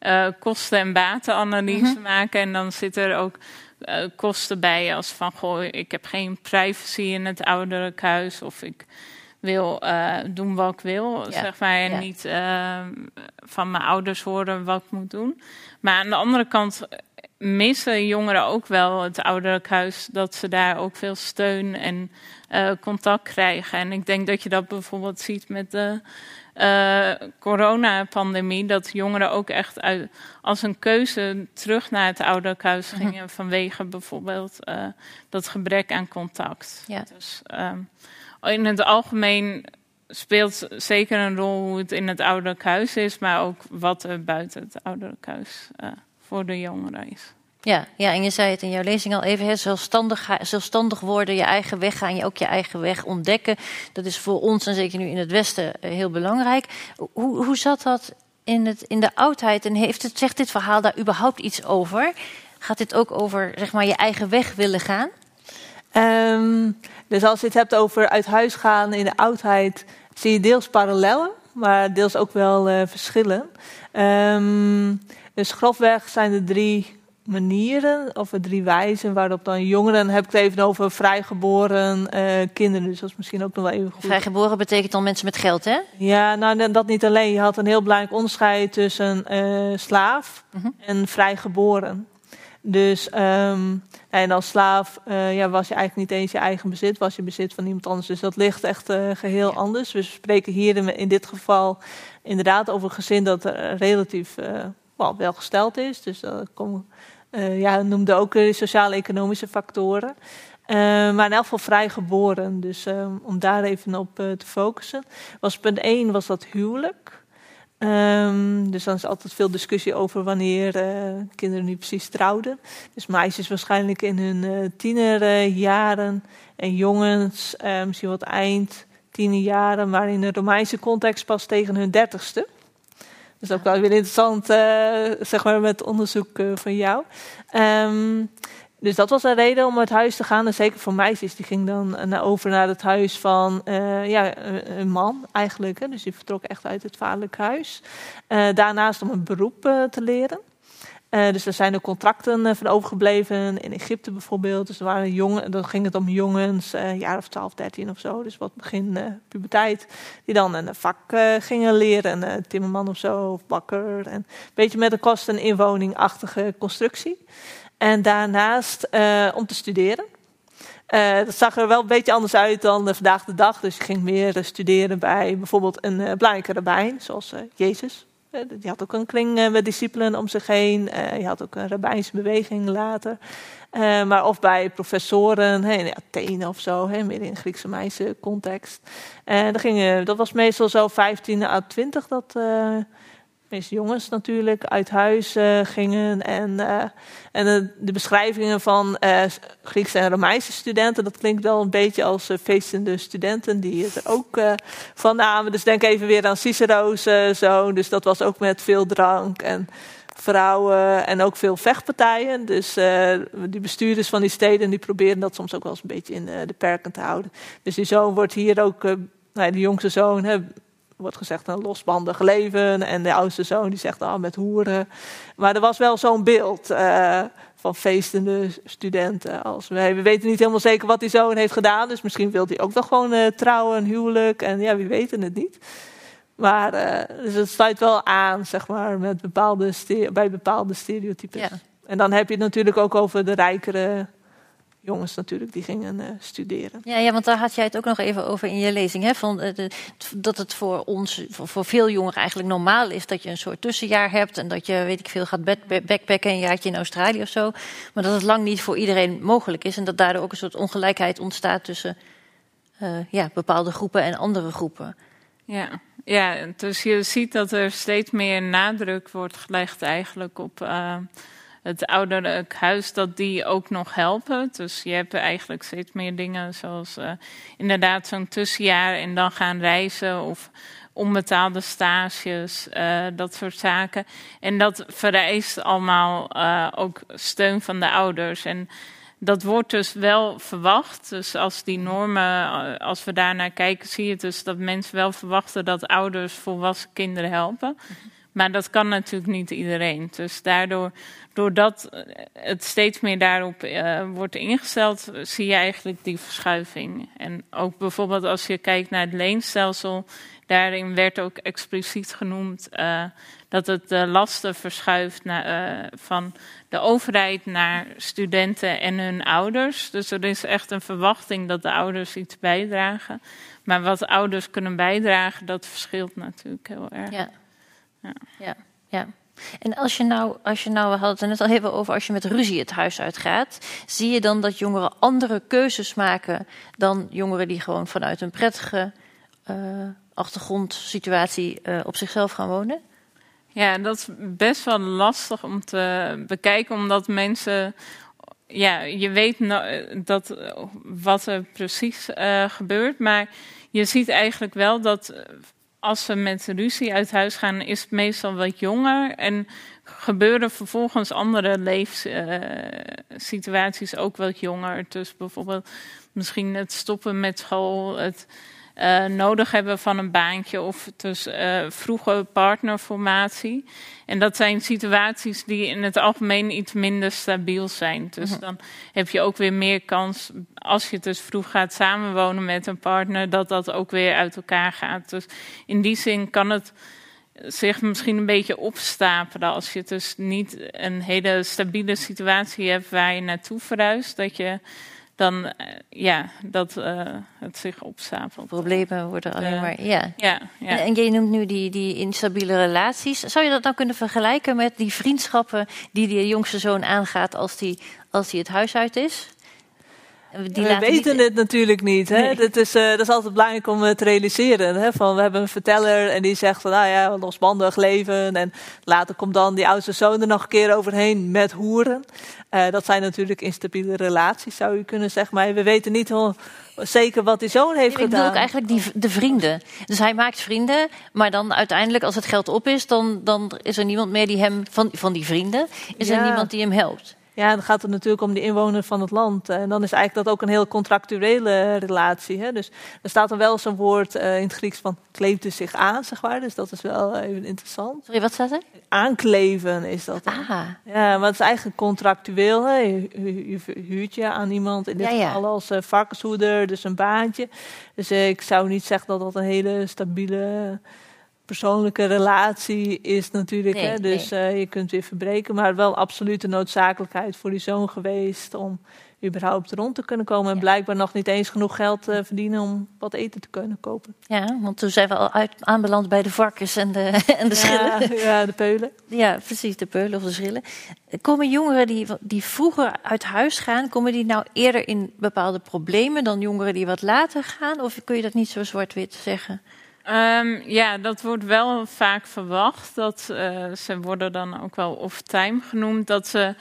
uh, kosten- en batenanalyse mm -hmm. maken. En dan zit er ook uh, kosten bij als van, goh, ik heb geen privacy in het ouderlijk huis. Of ik wil uh, doen wat ik wil, ja. zeg maar. En ja. niet van mijn ouders horen wat ik moet doen. Maar aan de andere kant missen jongeren ook wel het ouderlijk huis. Dat ze daar ook veel steun en contact krijgen. En ik denk dat je dat bijvoorbeeld ziet met de uh, coronapandemie, dat jongeren ook echt uit, als een keuze terug naar het ouderlijk huis mhm. gingen vanwege bijvoorbeeld uh, dat gebrek aan contact. Ja. Dus um, in het algemeen speelt zeker een rol hoe het in het ouderlijk huis is, maar ook wat er buiten het ouderlijk huis uh, voor de jongeren is. Ja, ja, en je zei het in jouw lezing al even, zelfstandig, zelfstandig worden, je eigen weg gaan, je ook je eigen weg ontdekken. Dat is voor ons, en zeker nu in het Westen, eh, heel belangrijk. Hoe, hoe zat dat in, het, in de oudheid en heeft het, zegt dit verhaal daar überhaupt iets over? Gaat dit ook over zeg maar, je eigen weg willen gaan? Um, dus als je het hebt over uit huis gaan in de oudheid, zie je deels parallellen, maar deels ook wel uh, verschillen. Um, dus grofweg zijn er drie manieren, of drie wijzen waarop dan jongeren, heb ik het even over vrijgeboren uh, kinderen, dus dat is misschien ook nog wel even goed. Vrijgeboren betekent dan mensen met geld, hè? Ja, nou dat niet alleen. Je had een heel belangrijk onderscheid tussen uh, slaaf mhm. en vrijgeboren. Dus um, en als slaaf uh, ja, was je eigenlijk niet eens je eigen bezit, was je bezit van iemand anders. Dus dat ligt echt uh, geheel ja. anders. We spreken hier in, in, dit geval inderdaad over een gezin dat relatief uh, well, welgesteld is. Dus dat komt uh, ja, noemde ook sociaal-economische factoren. Uh, maar in elk geval vrij geboren. Dus uh, om daar even op te focussen. Was punt 1 was dat huwelijk. Um, dus dan is altijd veel discussie over wanneer kinderen nu precies trouwden. Dus meisjes waarschijnlijk in hun tienerjaren. En jongens misschien wat eind tienerjaren. Maar in de Romeinse context pas tegen hun dertigste. Dat is ook wel weer interessant, zeg maar, met onderzoek van jou. Um, Dus dat was een reden om uit huis te gaan. En zeker voor meisjes, die ging dan naar, over naar het huis van uh, ja, een man eigenlijk. Hè. Dus die vertrok echt uit het vaderlijk huis. Daarnaast om een beroep te leren. dus er zijn ook contracten van overgebleven in Egypte bijvoorbeeld. Dus er waren jongen, dan ging het om jongens, een jaar of 12, 13 of zo. Dus wat begin puberteit. Die dan een vak gingen leren. Een timmerman of zo, of bakker. En een beetje met een kosten- en inwoningachtige constructie. En daarnaast uh, om te studeren. Uh, dat zag er wel een beetje anders uit dan uh, vandaag de dag. Dus je ging meer studeren bij bijvoorbeeld een belangrijke rabbijn, zoals Jezus. die had ook een kring met discipelen om zich heen. je had ook een rabbijnse beweging later. maar of bij professoren hey, in Athene of zo, hey, meer in Griekse meisje context. Dat, dat was meestal zo 15 à 20 dat meeste jongens natuurlijk, uit huis uh, gingen. En, uh, en de, de, beschrijvingen van Griekse en Romeinse studenten, dat klinkt wel een beetje als feestende studenten die het er ook van namen. Dus denk even weer aan Cicero's zoon. Dus dat was ook met veel drank en vrouwen en ook veel vechtpartijen. Dus die bestuurders van die steden die proberen dat soms ook wel eens een beetje in de perken te houden. Dus die zoon wordt hier ook, nou, de jongste zoon, wordt gezegd een losbandig leven. En de oudste zoon die zegt al oh, met hoeren. Maar er was wel zo'n beeld uh, van feestende studenten. Als we, we weten niet helemaal zeker wat die zoon heeft gedaan. Dus misschien wil hij ook nog gewoon uh, trouwen, een huwelijk. En ja, wie weet het niet. Maar uh, dus het sluit wel aan, zeg maar, met bepaalde bij bepaalde stereotypes. Ja. En dan heb je het natuurlijk ook over de rijkere jongens natuurlijk die gingen uh, studeren. Ja, ja, want daar had jij het ook nog even over in je lezing. Hè? Van, uh, de, dat het voor ons, voor, voor, veel jongeren eigenlijk normaal is dat je een soort tussenjaar hebt. En dat je, weet ik veel, gaat backpacken een jaartje in Australië of zo. Maar dat het lang niet voor iedereen mogelijk is. En dat daardoor ook een soort ongelijkheid ontstaat tussen uh, ja, bepaalde groepen en andere groepen. Ja. ja, dus je ziet dat er steeds meer nadruk wordt gelegd eigenlijk op het ouderlijk huis, dat die ook nog helpen. Dus je hebt eigenlijk steeds meer dingen zoals uh, inderdaad zo'n tussenjaar en dan gaan reizen of onbetaalde stages, uh, dat soort zaken. En dat vereist allemaal uh, ook steun van de ouders. En dat wordt dus wel verwacht. Dus als die normen, als we daarnaar kijken, zie je dus dat mensen wel verwachten dat ouders volwassen kinderen helpen. Maar dat kan natuurlijk niet iedereen. Dus daardoor, doordat het steeds meer daarop uh, wordt ingesteld, zie je eigenlijk die verschuiving. En ook bijvoorbeeld als je kijkt naar het leenstelsel, daarin werd ook expliciet genoemd uh, dat het de lasten verschuift naar, uh, van de overheid naar studenten en hun ouders. Dus er is echt een verwachting dat de ouders iets bijdragen. Maar wat ouders kunnen bijdragen, dat verschilt natuurlijk heel erg. Ja. Ja. ja. En als je nou, als je nou, we hadden het net al even over, als je met ruzie het huis uitgaat, zie je dan dat jongeren andere keuzes maken dan jongeren die gewoon vanuit een prettige uh, achtergrondsituatie uh, op zichzelf gaan wonen? Ja, dat is best wel lastig om te bekijken, omdat mensen ja, je weet dat, wat er precies uh, gebeurt, maar je ziet eigenlijk wel dat als ze met ruzie uit huis gaan, is het meestal wat jonger. En gebeuren vervolgens andere leefsituaties ook wat jonger. Dus bijvoorbeeld misschien het stoppen met school, het uh, nodig hebben van een baantje of dus uh, vroege partnerformatie. En dat zijn situaties die in het algemeen iets minder stabiel zijn. Dus mhm. dan heb je ook weer meer kans, als je dus vroeg gaat samenwonen met een partner, dat dat ook weer uit elkaar gaat. Dus in die zin kan het zich misschien een beetje opstapelen als je dus niet een hele stabiele situatie hebt waar je naartoe verhuist. Dat je dan uh, ja, dat uh, het zich opstapelt. Problemen worden alleen maar, ja. ja, ja. En, en, jij noemt nu die, die instabiele relaties. Zou je dat nou kunnen vergelijken met die vriendschappen die de jongste zoon aangaat als die, als die het huis uit is? Die we weten het natuurlijk niet. Hè? Nee. Dat, is, uh, dat is altijd belangrijk om uh, te realiseren. Hè? Van, we hebben een verteller en die zegt van nou ja, losbandig leven. En later komt dan die oudste zoon er nog een keer overheen met hoeren. Uh, dat zijn natuurlijk instabiele relaties, zou je kunnen zeggen. Maar we weten niet hoe, zeker wat die zoon heeft gedaan. Ik bedoel ook eigenlijk die, de vrienden. Dus hij maakt vrienden, maar dan uiteindelijk als het geld op is, dan, dan is er niemand meer die hem, van, van die vrienden, is ja. er niemand die hem helpt. Ja, dan gaat het natuurlijk om de inwoner van het land. En dan is eigenlijk dat ook een heel contractuele relatie. Hè? Dus er staat dan wel zo'n woord uh, in het Grieks van kleefde zich aan, zeg maar. Dus dat is wel even interessant. Sorry, wat staat er? Aankleven is dat. Dan. Ah. Ja, maar het is eigenlijk contractueel. Hè? Je, je, je huurt je aan iemand, in dit Ja, ja. geval als uh, varkenshoeder, dus een baantje. Dus uh, ik zou niet zeggen dat dat een hele stabiele persoonlijke relatie is natuurlijk. Nee, hè? Dus nee. uh, je kunt weer verbreken, maar wel absolute noodzakelijkheid voor die zoon geweest om überhaupt rond te kunnen komen. En Ja. blijkbaar nog niet eens genoeg geld uh, verdienen om wat eten te kunnen kopen. Ja, want toen zijn we al uit, aanbeland bij de varkens en de, (laughs) en de schillen. Ja, (laughs) ja, de peulen. Ja, precies, de peulen of de schillen. Komen jongeren die, die vroeger uit huis gaan, komen die nou eerder in bepaalde problemen dan jongeren die wat later gaan? Of kun je dat niet zo zwart-wit zeggen? Um, ja, dat wordt wel vaak verwacht. Dat, uh, ze worden dan ook wel off-time genoemd. Dat ze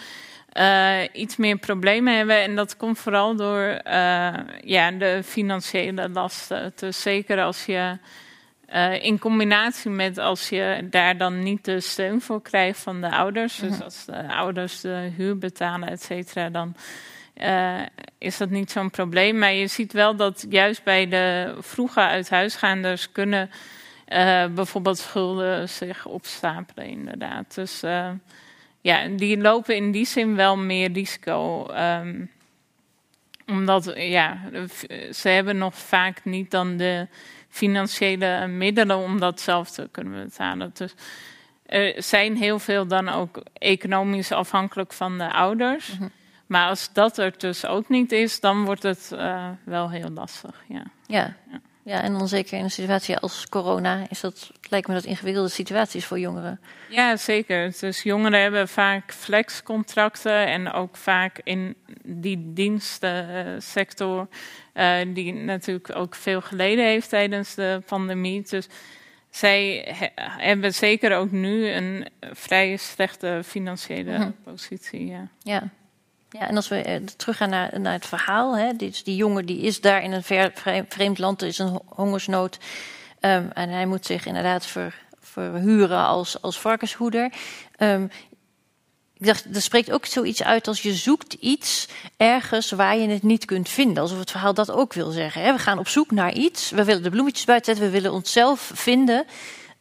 uh, iets meer problemen hebben. En dat komt vooral door uh, ja, de financiële lasten. Dus zeker als je in combinatie met als je daar dan niet de steun voor krijgt van de ouders. Dus Mhm. als de ouders de huur betalen, et cetera, dan uh, is dat niet zo'n probleem. Maar je ziet wel dat juist bij de vroege uithuisgaanders kunnen uh, bijvoorbeeld schulden zich opstapelen, inderdaad. Dus uh, ja, die lopen in die zin wel meer risico. Um, omdat, ja, ze hebben nog vaak niet dan de financiële middelen om dat zelf te kunnen betalen. Dus er zijn heel veel dan ook economisch afhankelijk van de ouders. Mhm. Maar als dat er dus ook niet is, dan wordt het uh, wel heel lastig. Ja. Ja. ja, en dan zeker in een situatie als corona is dat, lijkt me dat ingewikkelde situaties voor jongeren. Ja, zeker. Dus jongeren hebben vaak flexcontracten en ook vaak in die dienstensector, uh, die natuurlijk ook veel geleden heeft tijdens de pandemie. Dus zij he hebben zeker ook nu een vrij slechte financiële Mhm. positie. Ja. Ja. Ja, en als we uh, teruggaan naar, naar het verhaal, hè, die, die jongen die is daar in een ver, vreemd land, er is een hongersnood. Um, en hij moet zich inderdaad ver, verhuren als, als varkenshoeder. Um, ik dacht, er spreekt ook zoiets uit als je zoekt iets ergens waar je het niet kunt vinden. Alsof het verhaal dat ook wil zeggen. Hè. We gaan op zoek naar iets, we willen de bloemetjes buiten zetten, we willen onszelf vinden.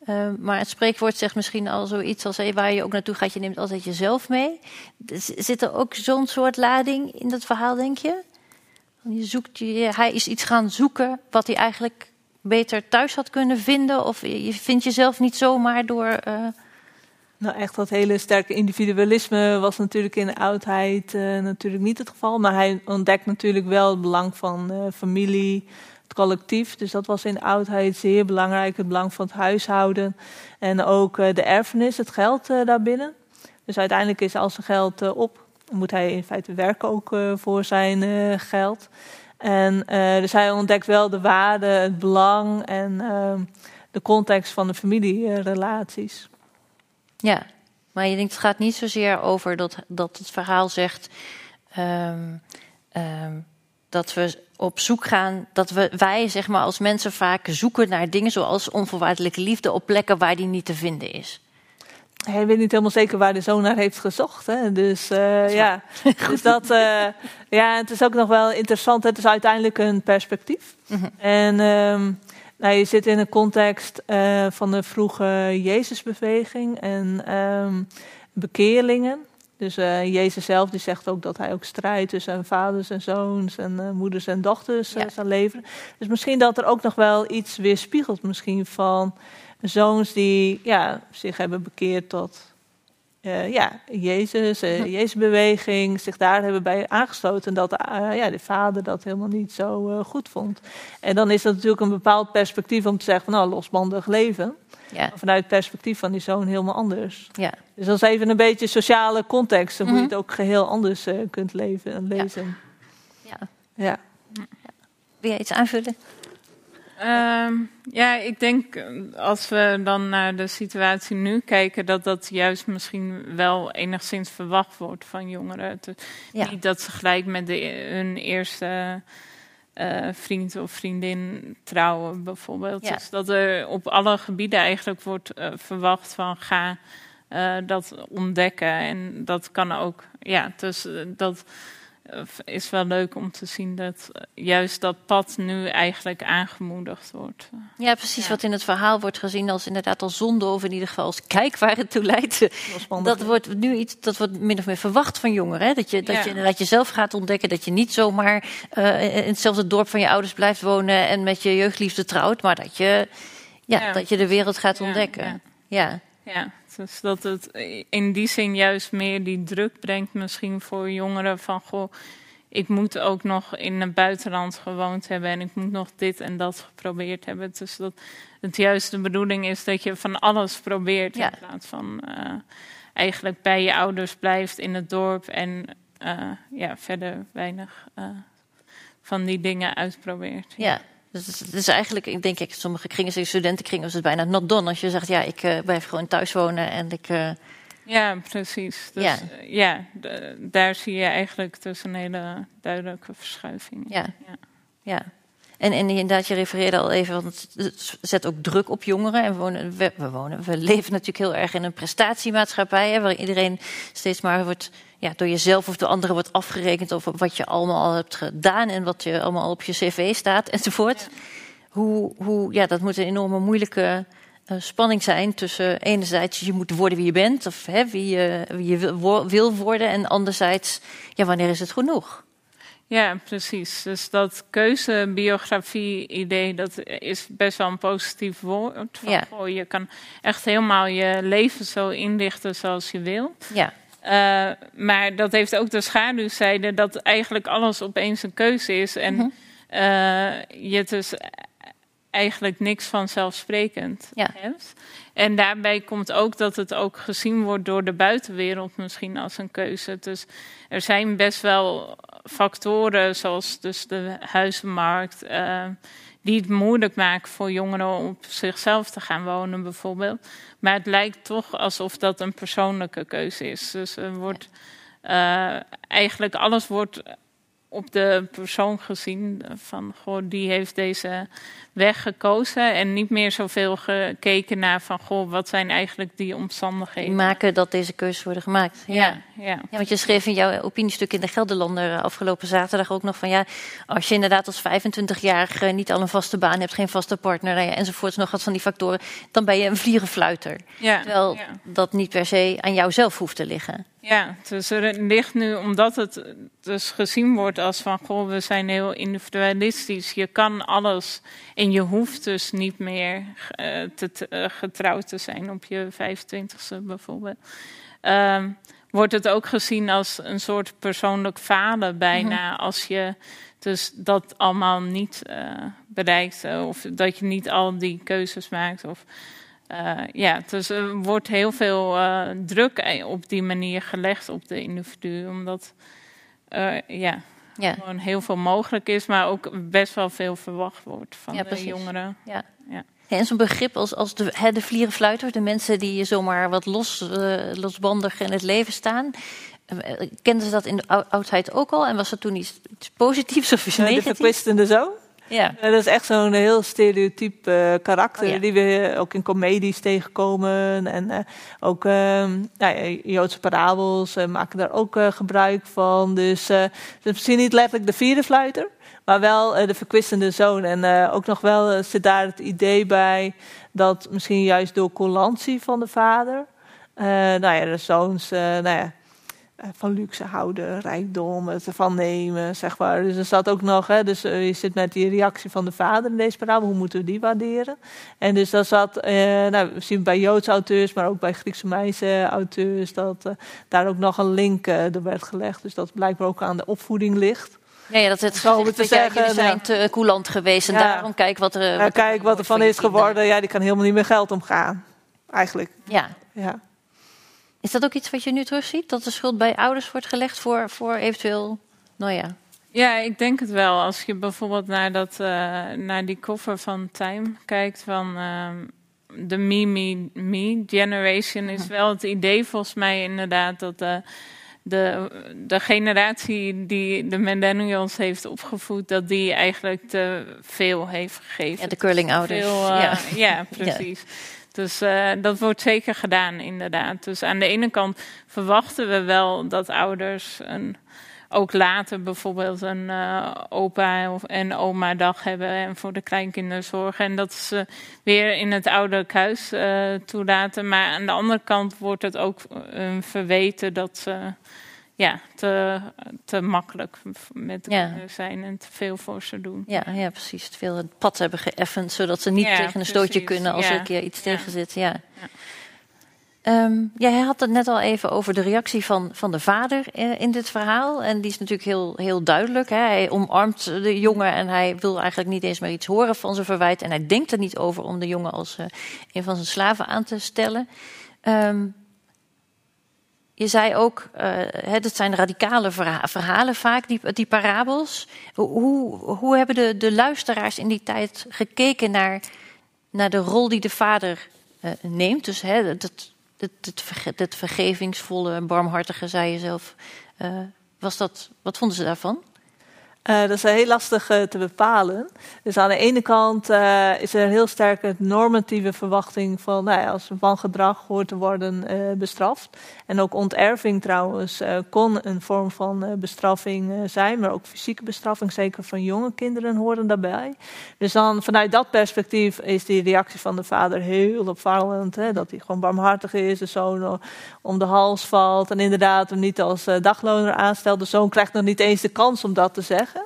Uh, maar het spreekwoord zegt misschien al zoiets als hey, waar je ook naartoe gaat, je neemt altijd jezelf mee. Zit er ook zo'n soort lading in dat verhaal, denk je? Je zoekt, je, hij is iets gaan zoeken wat hij eigenlijk beter thuis had kunnen vinden. Of je vindt jezelf niet zomaar door. Uh... Nou, echt dat hele sterke individualisme was natuurlijk in de oudheid uh, natuurlijk niet het geval. Maar hij ontdekt natuurlijk wel het belang van uh, familie, collectief. Dus dat was in de oudheid zeer belangrijk. Het belang van het huishouden. En ook uh, de erfenis, het geld daarbinnen. Dus uiteindelijk is al zijn geld op. Moet hij in feite werken ook voor zijn geld. En dus hij ontdekt wel de waarde, het belang en ehm, de context van de familierelaties. Ja, maar je denkt het gaat niet zozeer over dat, dat het verhaal zegt um, um, dat we op zoek gaan, dat we, wij zeg maar als mensen vaak zoeken naar dingen zoals onvoorwaardelijke liefde op plekken waar die niet te vinden is. Hij weet niet helemaal zeker waar de zoon naar heeft gezocht. Hè? Dus uh, ja, (laughs) dus dat, uh, ja, het is ook nog wel interessant. Het is uiteindelijk een perspectief. Mhm. Mm -hmm. En um, nou, je zit in een context uh, van de vroege Jezusbeweging en um, bekeerlingen. Dus uh, Jezus zelf die zegt ook dat hij ook strijdt tussen vaders en zoons en uh, moeders en dochters ja. zal leveren. Dus misschien dat er ook nog wel iets weerspiegelt misschien van zoons die ja, zich hebben bekeerd tot uh, ja, Jezus, uh, Jezusbeweging, zich daar hebben bij aangesloten. En dat uh, ja, de vader dat helemaal niet zo goed vond. En dan is dat natuurlijk een bepaald perspectief om te zeggen van nou, losbandig leven. Ja. Vanuit het perspectief van die zoon helemaal anders. Ja. Dus dat is even een beetje sociale context, hoe mm -hmm. je het ook geheel anders kunt leven en lezen. Ja. ja. ja. Wil jij iets aanvullen? Um, ja, ik denk als we dan naar de situatie nu kijken, dat dat juist misschien wel enigszins verwacht wordt van jongeren. Ja. Niet dat ze gelijk met de, hun eerste uh, vriend of vriendin trouwen, bijvoorbeeld. Ja. Dus dat er op alle gebieden eigenlijk wordt uh, verwacht van ga eh, dat ontdekken. En dat kan ook, ja, dus eh, dat eh, is wel leuk om te zien dat eh, juist dat pad nu eigenlijk aangemoedigd wordt. Ja, precies. Ja. Wat in het verhaal wordt gezien als inderdaad als zonde, of in ieder geval als kijk waar het toe leidt. Dat wordt nu iets, dat wordt min of meer verwacht van jongeren. Hè? Dat, je, dat Ja. je inderdaad jezelf gaat ontdekken. Dat je niet zomaar eh, in hetzelfde dorp van je ouders blijft wonen en met je jeugdliefde trouwt. Maar dat je, ja, Ja. Dat je de wereld gaat Ja, ontdekken. ja. Ja. Dus dat het in die zin juist meer die druk brengt misschien voor jongeren van goh, ik moet ook nog in het buitenland gewoond hebben en ik moet nog dit en dat geprobeerd hebben. Dus dat het juist de bedoeling is dat je van alles probeert Ja. in plaats van eh, eigenlijk bij je ouders blijft in het dorp en eh, ja, verder weinig eh, van die dingen uitprobeert. Ja. Dus het is- eigenlijk, ik denk ik, sommige kringen, studentenkringen, is het bijna not done. Als je zegt, ja, ik eh, blijf gewoon thuis wonen en ik. eh, Ja, precies. Dus Ja. ja, ja daar zie je eigenlijk dus een hele duidelijke verschuiving. in. Ja. Ja. Ja. En, en inderdaad, je refereerde al even, want het- zet ook druk op jongeren. En we wonen, we, we wonen, we leven natuurlijk heel erg in een prestatiemaatschappij, hè, waar iedereen steeds maar wordt, ja, door jezelf of door anderen wordt afgerekend over wat je allemaal al hebt gedaan en wat je allemaal al op je cv staat (laughs) enzovoort. Hoe, hoe, ja, dat moet een enorme moeilijke eh, spanning zijn tussen enerzijds je moet worden wie je bent, of hè, wie, je, wie je wil, wil worden, en anderzijds, ja, wanneer is het genoeg? Ja, precies. Dus dat keuzebiografie-idee, dat is best wel een positief woord. Van, Ja. goh, je kan echt helemaal je leven zo inrichten zoals je wil. Ja, Eh, maar dat heeft ook de schaduwzijde dat eigenlijk alles opeens een keuze is. En Mhm. eh, je dus eigenlijk niks vanzelfsprekend Ja. hebt. En daarbij komt ook dat het ook gezien wordt door de buitenwereld misschien als een keuze. Dus er zijn best wel factoren zoals dus de huizenmarkt... eh, die het moeilijk maken voor jongeren om op zichzelf te gaan wonen bijvoorbeeld. Maar het lijkt toch alsof dat een persoonlijke keuze is. Dus er wordt eh, eigenlijk alles wordt op de persoon gezien van goh, die heeft deze weg gekozen en niet meer zoveel gekeken naar van goh, wat zijn eigenlijk die die omstandigheden. maken dat deze keuzes worden gemaakt. Ja. ja, ja. Ja, want je schreef in jouw opiniestuk in de Gelderlander eh, afgelopen zaterdag ook nog van ja, als je inderdaad als 25-jarige niet al een vaste baan hebt, geen vaste partner nou enzovoorts, nog wat van die factoren, dan ben je een vlierenfluiter. ja, Terwijl dat niet per se aan jou zelf hoeft te liggen. Ja, dus er ligt nu, omdat het dus gezien wordt als van, goh, we zijn heel individualistisch. Je kan alles en je hoeft dus niet meer eh, te, eh, getrouwd te zijn op je 25ste bijvoorbeeld. Ehm, wordt het ook gezien als een soort persoonlijk falen bijna, als je dus dat allemaal niet eh, bereikt of dat je niet al die keuzes maakt of... Eh, ja, dus er wordt heel veel eh, druk eh, op die manier gelegd op de individu. Omdat eh, ja, Ja, gewoon heel veel mogelijk is, maar ook best wel veel verwacht wordt van Ja, de precies. jongeren. ja. Ja. En zo'n begrip als, als de, hè, de vlierenfluiter, de mensen die zomaar wat los, losbandig in het leven staan. Kenden ze dat in de ou- oudheid ook al? En was dat toen iets, iets positiefs of iets Eh, de negatiefs? verkwistende zoon. Ja. Eh, Dat is echt zo'n heel stereotyp eh, karakter Oh ja. die we ook in comedies tegenkomen. En eh, ook ehm, nou ja, Joodse parabels eh, maken daar ook eh, gebruik van. Dus eh, het is misschien niet letterlijk de vierde fluiter, maar wel eh, de verkwistende zoon. En eh, ook nog wel eh, zit daar het idee bij dat misschien juist door coulantie van de vader... eh, nou ja, de zoons eh, nou ja, eh, van luxe houden, rijkdom, het ervan nemen, zeg maar. Dus er staat ook nog, hè, dus eh, je zit met die reactie van de vader in deze parabel, hoe moeten we die waarderen? En dus dat zat, eh, nou, we zien bij Joodse auteurs, maar ook bij Griekse meisje auteurs, dat eh, daar ook nog een link eh er werd gelegd. Dus dat blijkbaar ook aan de opvoeding ligt. Ja, ja, dat het Zo te zeggen, jullie zijn nou. te coulant geweest en Ja. daarom kijk wat er... Kijk wat er van is geworden, ja, die kan helemaal niet meer geld omgaan. Eigenlijk, Ja. ja. Is dat ook iets wat je nu terugziet? Dat de schuld bij ouders wordt gelegd voor, voor eventueel... Nou ja, Ja, ik denk het wel. Als je bijvoorbeeld naar, dat, eh, naar die cover van Time kijkt van ehm, de Me, Me, Me generation, is wel het idee volgens mij inderdaad dat de, de, de generatie die de millennials heeft opgevoed, dat die eigenlijk te veel heeft gegeven. ja de curlingouders. Veel, eh, ja. ja. (laughs) precies. Dus uh, dat wordt zeker gedaan, inderdaad. Dus aan de ene kant verwachten we wel dat ouders een, ook later bijvoorbeeld een uh, opa of, en oma dag hebben en voor de kleinkinderen zorgen. En dat ze weer in het oude huis uh, toelaten. Maar aan de andere kant wordt het ook verweten dat ze ja, te, te makkelijk met ja. zijn en te veel voor ze doen. Ja, ja, precies. Te veel het pad hebben geëffend, zodat ze niet tegen een precies. stootje kunnen als er een keer iets tegen zit. Ja. Um, ja, hij had het net al even over de reactie van, van de vader in, in dit verhaal. En die is natuurlijk heel, heel duidelijk. Hè. Hij omarmt de jongen en hij wil eigenlijk niet eens meer iets horen van zijn verwijt. En hij denkt er niet over om de jongen als uh, een van zijn slaven aan te stellen. Um, je zei ook, het zijn radicale verhalen vaak, die, die parabels. Hoe, hoe hebben de, de luisteraars in die tijd gekeken naar, naar de rol die de vader uh, neemt? Dus hè, het, vergevingsvolle, barmhartige, zei je zelf. Uh, was dat, wat vonden ze daarvan? Uh, dat is heel lastig uh, te bepalen. Dus aan de ene kant uh, is er heel sterk een normatieve verwachting van nou ja, als wangedrag hoort te worden bestraft. En ook onterving trouwens kon een vorm van bestraffing zijn, maar ook fysieke bestraffing, zeker van jonge kinderen, horen daarbij. Dus dan vanuit dat perspectief is die reactie van de vader heel opvallend. Hè, dat hij gewoon barmhartig is, de zoon om de hals valt en inderdaad hem niet als dagloner aanstelt. De zoon krijgt nog niet eens de kans om dat te zeggen.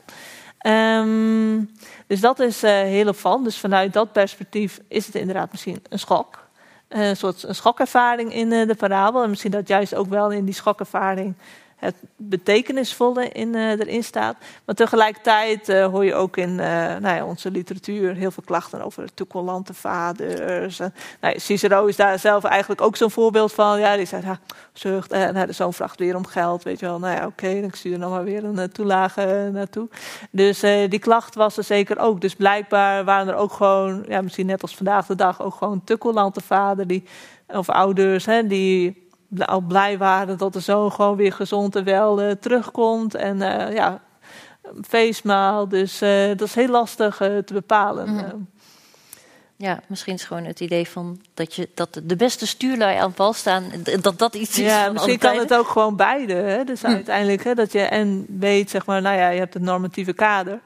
Um, dus dat is uh, heel opvallend. Dus vanuit dat perspectief is het inderdaad misschien een schok. Uh, een soort een schokervaring in uh, de parabel. En misschien dat juist ook wel in die schokervaring het betekenisvolle in, uh, erin staat. Maar tegelijkertijd uh, hoor je ook in uh, nou ja, onze literatuur heel veel klachten over toekolante vaders. En, nou Cicero is daar zelf eigenlijk ook zo'n voorbeeld van. Ja, die zei, ja, zucht, en de zoon vraagt weer om geld, weet je wel. Nou ja, oké, dan stuur je dan maar weer een toelage naartoe. Dus die klacht was er zeker ook. Dus blijkbaar waren er ook gewoon, ja, misschien net als vandaag de dag, ook gewoon tukkelante vader die, of ouders, hè, die al blij waren dat de zoon gewoon weer gezond en wel uh, terugkomt. En uh, ja, feestmaal. Dus uh, dat is heel lastig te bepalen. Mm. Ja, misschien is gewoon het idee van dat, je, dat de beste stuurlui aan wal staan, dat dat iets is. Ja, misschien kan het ook gewoon beide. Hè? Dus hm. uiteindelijk hè, dat je en weet, zeg maar, nou ja, je hebt het normatieve kader.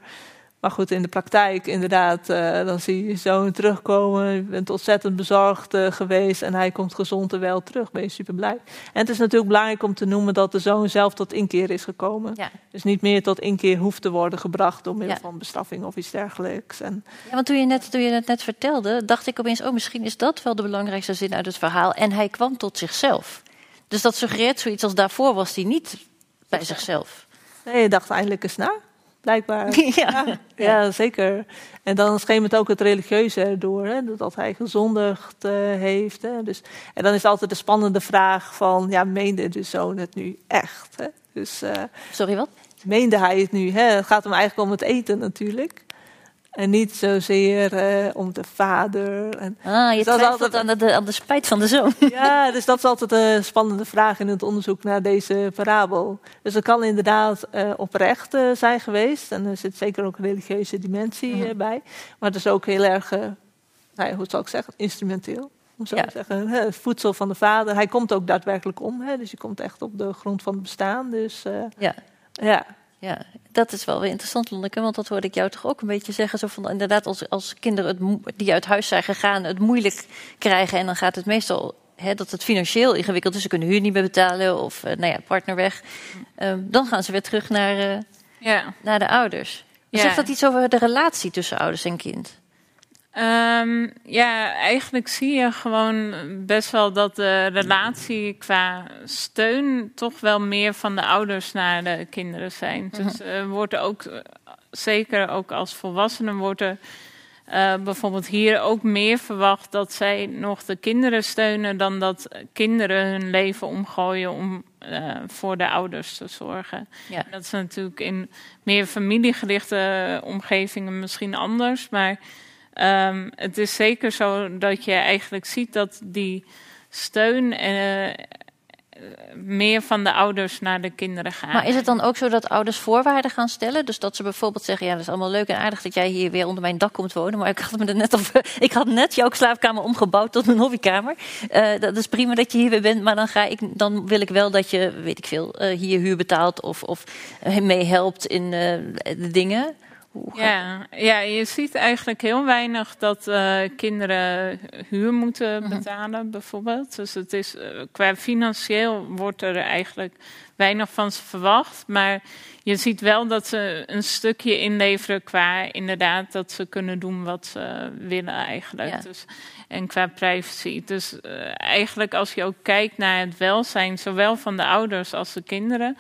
Maar goed, in de praktijk inderdaad, uh, dan zie je zoon terugkomen. Je bent ontzettend bezorgd uh, geweest en hij komt gezond en wel terug. Ben je super blij. En het is natuurlijk belangrijk om te noemen dat de zoon zelf tot inkeer is gekomen. Ja. Dus niet meer tot inkeer hoeft te worden gebracht door middel ja. van bestraffing of iets dergelijks. En, ja, want toen je, net, toen je het net vertelde, dacht ik opeens, oh misschien is dat wel de belangrijkste zin uit het verhaal. En hij kwam tot zichzelf. Dus dat suggereert zoiets als daarvoor was hij niet bij zichzelf. Nee, je dacht eindelijk eens na blijkbaar. (laughs) Ja, ja, ja, zeker. En dan schemert ook het religieuze erdoor, hè, dat hij gezondigd uh, heeft. Hè. Dus, en dan is altijd de spannende vraag van, ja, meende de zoon het nu echt? Hè? Dus, uh, Sorry, wat? Meende hij het nu? Hè? Het gaat hem eigenlijk om het eten natuurlijk. En niet zozeer uh, om de vader. En ah, je dus altijd... aan, de, aan de spijt van de zoon. (laughs) Ja, dus dat is altijd een spannende vraag in het onderzoek naar deze parabel. Dus het kan inderdaad uh, oprecht uh, zijn geweest. En er zit zeker ook een religieuze dimensie mm -hmm. bij. Maar het is ook heel erg, nou, hoe zal ik zeggen, instrumenteel. Om zo ja. te zeggen, het voedsel van de vader. Hij komt ook daadwerkelijk om. Hè, dus je komt echt op de grond van het bestaan. Dus ja. ja. Ja, dat is wel weer interessant, Lonneke, want dat hoorde ik jou toch ook een beetje zeggen. Zo van, inderdaad, als, als kinderen het, die uit huis zijn gegaan het moeilijk krijgen... en dan gaat het meestal hè, dat het financieel ingewikkeld is. Ze kunnen huur niet meer betalen of uh, nou ja, partner weg. Um, dan gaan ze weer terug naar, uh, ja. naar de ouders. Ja. Zegt dat iets over de relatie tussen ouders en kind? Um, ja, eigenlijk zie je gewoon best wel dat de relatie qua steun toch wel meer van de ouders naar de kinderen zijn. Dus uh, wordt er ook, zeker ook als volwassenen, wordt er uh, bijvoorbeeld hier ook meer verwacht dat zij nog de kinderen steunen dan dat kinderen hun leven omgooien om uh, voor de ouders te zorgen. Ja. Dat is natuurlijk in meer familiegerichte omgevingen misschien anders, maar Um, het is zeker zo dat je eigenlijk ziet dat die steun uh, meer van de ouders naar de kinderen gaan. Maar is het dan ook zo dat ouders voorwaarden gaan stellen? Dus dat ze bijvoorbeeld zeggen: Ja, dat is allemaal leuk en aardig dat jij hier weer onder mijn dak komt wonen. Maar ik had, me er net, op, (laughs) ik had net jouw slaapkamer omgebouwd tot een hobbykamer. Uh, dat is prima dat je hier weer bent, maar dan, ga ik, dan wil ik wel dat je, weet ik veel, uh, hier huur betaalt of, of meehelpt in uh, de dingen. Ja, ja, je ziet eigenlijk heel weinig dat uh, kinderen huur moeten mhm. betalen, bijvoorbeeld. Dus het is, uh, qua financieel wordt er eigenlijk weinig van ze verwacht. Maar je ziet wel dat ze een stukje inleveren qua inderdaad dat ze kunnen doen wat ze willen eigenlijk. Ja. Dus, en qua privacy. Dus uh, eigenlijk als je ook kijkt naar het welzijn, zowel van de ouders als de kinderen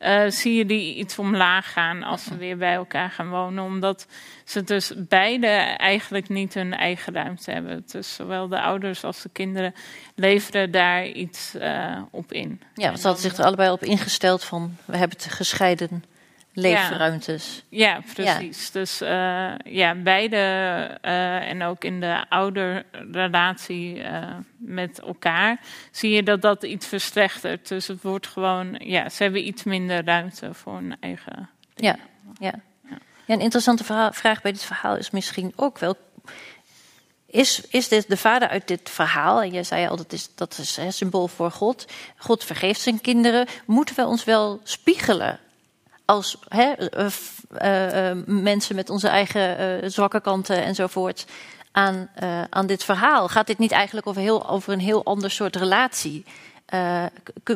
uh, zie je die iets omlaag gaan als ze weer bij elkaar gaan wonen. Omdat ze dus beide eigenlijk niet hun eigen ruimte hebben. Dus zowel de ouders als de kinderen leveren daar iets uh, op in. Ja, want ze hadden zich er allebei op ingesteld van we hebben het gescheiden leefruimtes. Ja, ja precies. Dus uh, ja, beide uh, en ook in de ouderrelatie uh, met elkaar zie je dat dat iets verslechtert. Dus het wordt gewoon, ja, ze hebben iets minder ruimte voor hun eigen. Ja, ja. ja. een interessante vraag bij dit verhaal is misschien ook wel. Is, is dit de vader uit dit verhaal? En je zei al, dat is, dat is een symbool voor God. God vergeeft zijn kinderen. Moeten we ons wel spiegelen als hè, uh, uh, mensen met onze eigen zwakke kanten enzovoort aan, aan dit verhaal? Gaat dit niet eigenlijk over, heel, over een heel ander soort relatie?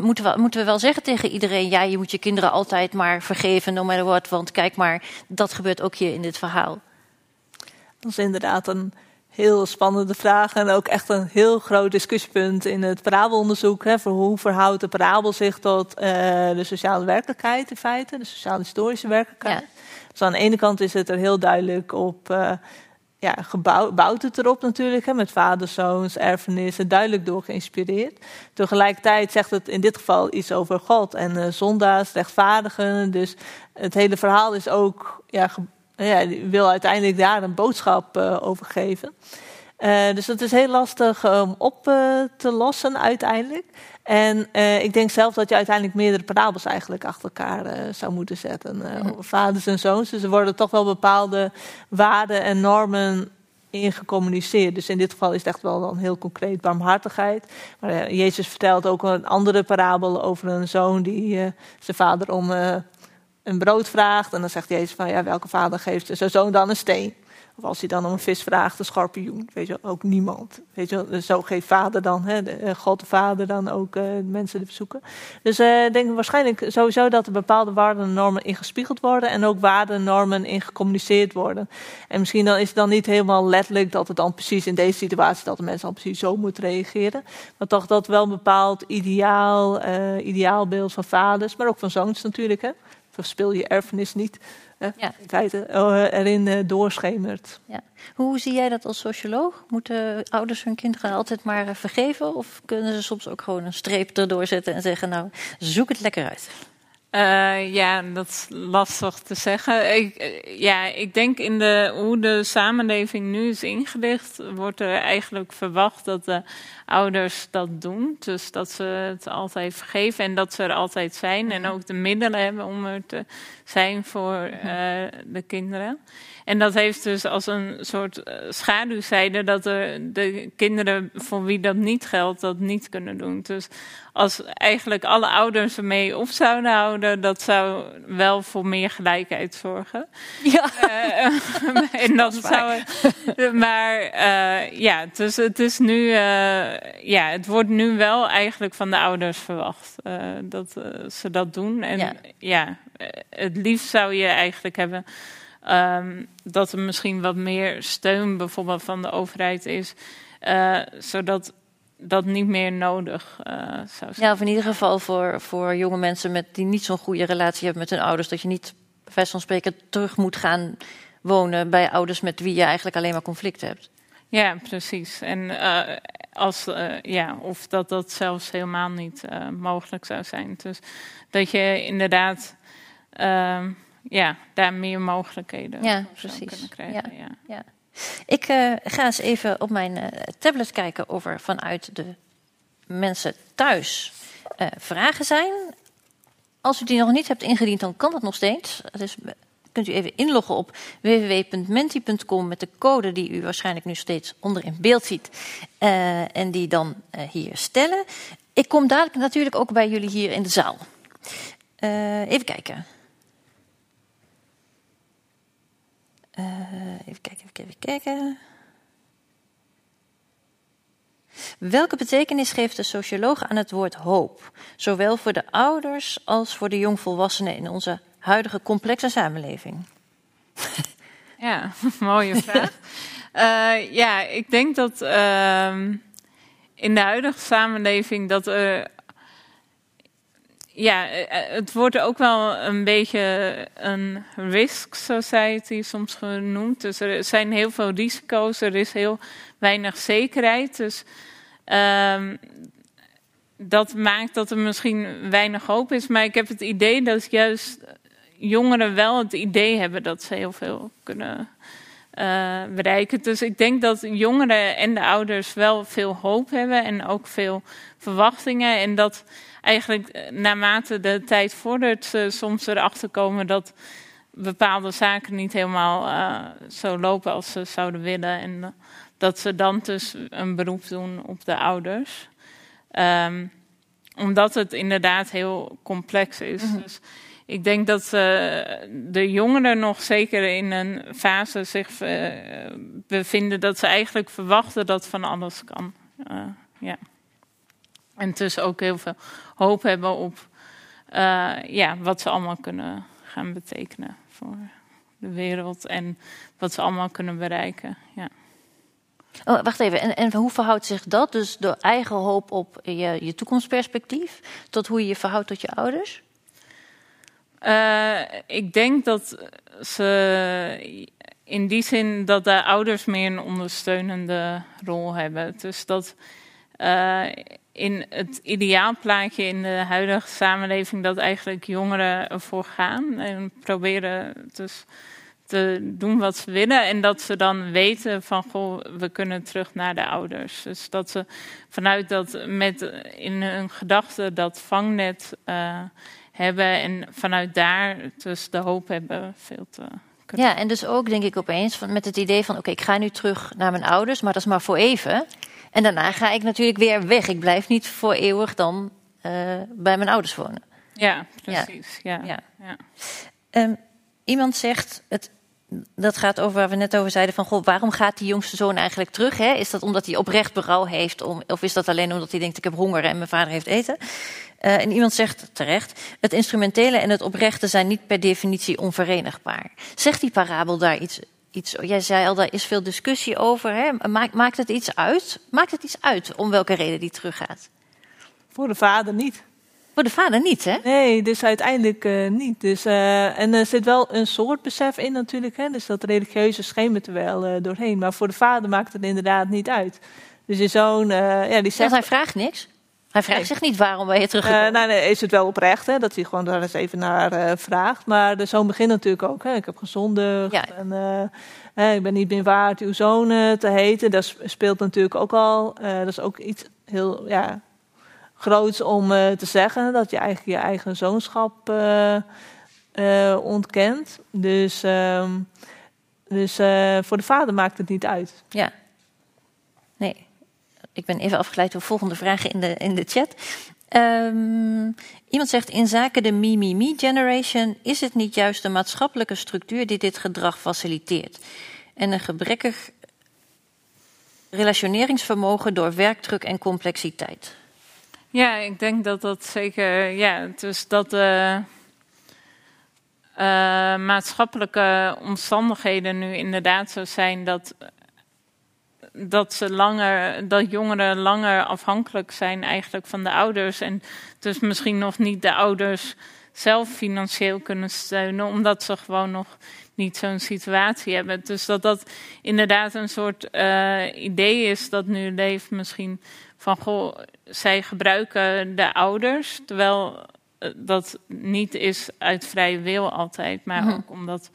moeten, we, moeten we wel zeggen tegen iedereen: ja, je moet je kinderen altijd maar vergeven, no matter what, want kijk maar, dat gebeurt ook hier in dit verhaal. Dat is inderdaad een heel spannende vraag en ook echt een heel groot discussiepunt in het parabelonderzoek. Hè, voor hoe verhoudt de parabel zich tot uh, de sociale werkelijkheid in feite, de sociaal-historische werkelijkheid. Ja. Dus aan de ene kant is het er heel duidelijk op, uh, ja, gebouwd het erop natuurlijk, hè, met vaders, zoons, erfenissen, duidelijk door geïnspireerd. Tegelijkertijd zegt het in dit geval iets over God en uh, zondaars, rechtvaardigen. Dus het hele verhaal is ook ja, ja, die wil uiteindelijk daar een boodschap uh, over geven. Uh, dus dat is heel lastig om op uh, te lossen uiteindelijk. En ik denk zelf dat je uiteindelijk meerdere parabels eigenlijk achter elkaar zou moeten zetten. Mm. Vaders en zoons. Dus er worden toch wel bepaalde waarden en normen in gecommuniceerd. Dus in dit geval is het echt wel dan heel concreet barmhartigheid. Maar Jezus vertelt ook een andere parabel over een zoon die zijn vader om een brood vraagt. En dan zegt Jezus van ja, welke vader geeft zijn zoon dan een steen? Of als hij dan om een vis vraagt, een schorpioen. Weet je, ook niemand. Weet je, zo geeft vader dan, hè, de, eh, God de Vader dan ook uh, mensen de bezoeken. Dus uh, ik denk waarschijnlijk sowieso dat er bepaalde waarden en normen ingespiegeld worden. En ook waarden en normen in gecommuniceerd worden. En misschien dan is het dan niet helemaal letterlijk dat het dan precies in deze situatie, dat de mensen dan precies zo moeten reageren. Maar toch dat wel een bepaald ideaal, ideaalbeeld van vaders, maar ook van zoons natuurlijk. Hè verspil je erfenis niet. Hè, ja. In feite uh, erin uh, doorschemert. Ja. Hoe zie jij dat als socioloog? Moeten ouders hun kinderen altijd maar uh, vergeven? Of kunnen ze soms ook gewoon een streep erdoor zetten en zeggen: Nou, zoek het lekker uit? Uh, ja, dat is lastig te zeggen. Ik, ja, ik denk in de, hoe de samenleving nu is ingericht, wordt er eigenlijk verwacht dat de ouders dat doen. Dus dat ze het altijd vergeven en dat ze er altijd zijn. En ook de middelen hebben om er te zijn voor uh, de kinderen. En dat heeft dus als een soort eh, schaduwzijde dat er de kinderen voor wie dat niet geldt, dat niet kunnen doen. Dus als eigenlijk alle ouders ermee op zouden houden, dat zou wel voor meer gelijkheid zorgen. Ja. Uh, (laughs) en dat, zou. Maar uh, ja, dus het is nu. Uh, ja, het wordt nu wel eigenlijk van de ouders verwacht dat ze dat doen. En ja, ja het liefst zou je eigenlijk hebben Um, dat er misschien wat meer steun bijvoorbeeld van de overheid is, uh, zodat dat niet meer nodig uh, zou zijn. Ja, of in ieder geval voor, voor jonge mensen met, die niet zo'n goede relatie hebben met hun ouders, dat je niet, bij wijze van spreken, terug moet gaan wonen bij ouders met wie je eigenlijk alleen maar conflict hebt. Ja, precies. En uh, als, uh, ja, of dat dat zelfs helemaal niet uh, mogelijk zou zijn. Dus dat je inderdaad uh, ja, daar meer mogelijkheden ja, precies. kunnen krijgen. Ja, ja. Ik uh, ga eens even op mijn uh, tablet kijken over vanuit de mensen thuis. eh, vragen zijn. Als u die nog niet hebt ingediend, dan kan dat nog steeds. Dus kunt u even inloggen op www.menti.com met de code die u waarschijnlijk nu steeds onder in beeld ziet. En die dan hier stellen. Ik kom dadelijk natuurlijk ook bij jullie hier in de zaal. Even kijken. Even kijken, even kijken, even. Welke betekenis geeft de socioloog aan het woord hoop, zowel voor de ouders als voor de jongvolwassenen in onze huidige complexe samenleving? (laughs) Ja, (laughs) mooie vraag. uh, ja, ik denk dat uh, in de huidige samenleving dat er. Ja, eh, het wordt ook wel een beetje een risk society soms genoemd. Dus er zijn heel veel risico's, er is heel weinig zekerheid. Dus um, dat maakt dat er misschien weinig hoop is. Maar ik heb het idee dat juist jongeren wel het idee hebben dat ze heel veel kunnen uh, bereiken. Dus ik denk dat jongeren en de ouders wel veel hoop hebben en ook veel verwachtingen. En dat eigenlijk eh, naarmate de tijd vordert, ze soms erachter komen dat bepaalde zaken niet helemaal uh, zo lopen als ze zouden willen. En dat ze dan dus een beroep doen op de ouders. Um, omdat het inderdaad heel complex is. Mm -hmm. Dus ik denk dat uh, de jongeren nog zeker in een fase zich bevinden dat ze eigenlijk verwachten dat van alles kan. Ja. En dus ook heel veel hoop hebben op ja, wat ze allemaal kunnen gaan betekenen voor de wereld en wat ze allemaal kunnen bereiken. Ja. Oh, wacht even, en, en hoe verhoudt zich dat, dus de eigen hoop op je, je toekomstperspectief, tot hoe je je verhoudt tot je ouders? Uh, ik denk dat ze in die zin dat de ouders meer een ondersteunende rol hebben. Dus dat uh, in het ideaalplaatje in de huidige samenleving dat eigenlijk jongeren ervoor gaan en proberen dus te doen wat ze willen en dat ze dan weten van goh, we kunnen terug naar de ouders. Dus dat ze vanuit dat met in hun gedachten dat vangnet uh, hebben en vanuit daar dus de hoop hebben veel te kunnen. Ja, en dus ook denk ik opeens van, met het idee van oké, ik ga nu terug naar mijn ouders, maar dat is maar voor even. En daarna ga ik natuurlijk weer weg. Ik blijf niet voor eeuwig dan uh, bij mijn ouders wonen. Ja, precies. Ja. ja. ja. Um, iemand zegt, het, dat gaat over waar we net over zeiden van, goh, waarom gaat die jongste zoon eigenlijk terug? Hè? Is dat omdat hij oprecht berouw heeft, om, of is dat alleen omdat hij denkt, ik heb honger en mijn vader heeft eten? Uh, en iemand zegt terecht, het instrumentele en het oprechte zijn niet per definitie onverenigbaar. Zegt die parabel daar iets, iets jij zei al, daar is veel discussie over. Hè? Maakt, maakt het iets uit? Maakt het iets uit om welke reden die teruggaat? Voor de vader niet. Voor de vader niet, hè? Nee, dus uiteindelijk uh, niet. Dus, uh, en er zit wel een soort besef in natuurlijk, hè? dus dat religieuze schemert er wel uh, doorheen. Maar voor de vader maakt het inderdaad niet uit. Dus je zoon, ja, die zegt... Hij vraagt niks. Hij vraagt zich niet waarom ben je teruggekomen. Uh, nou, nee, is het wel oprecht, hè, dat hij gewoon daar eens even naar uh, vraagt. Maar de zoon begint natuurlijk ook. Hè. Ik heb gezondigd ja. en uh, ik ben niet meer waard uw zoon te heten. Dat speelt natuurlijk ook al. dat is ook iets heel ja, groots om te zeggen. Dat je eigenlijk je eigen zoonschap ontkent. Dus, um, dus voor de vader maakt het niet uit. Ja. Ik ben even afgeleid door volgende vragen in de, in de chat. Um, iemand zegt, in zaken de me-me-me-generation is het niet juist de maatschappelijke structuur die dit gedrag faciliteert. En een gebrekkig relationeringsvermogen door werkdruk en complexiteit. Ja, ik denk dat dat zeker, ja, dus dat de uh, maatschappelijke omstandigheden nu inderdaad zo zijn dat dat, ze langer, dat jongeren langer afhankelijk zijn eigenlijk van de ouders. En dus misschien nog niet de ouders zelf financieel kunnen steunen, omdat ze gewoon nog niet zo'n situatie hebben. Dus dat dat inderdaad een soort uh, idee is dat nu leeft misschien van goh, zij gebruiken de ouders, terwijl dat niet is uit vrije wil altijd, maar ook omdat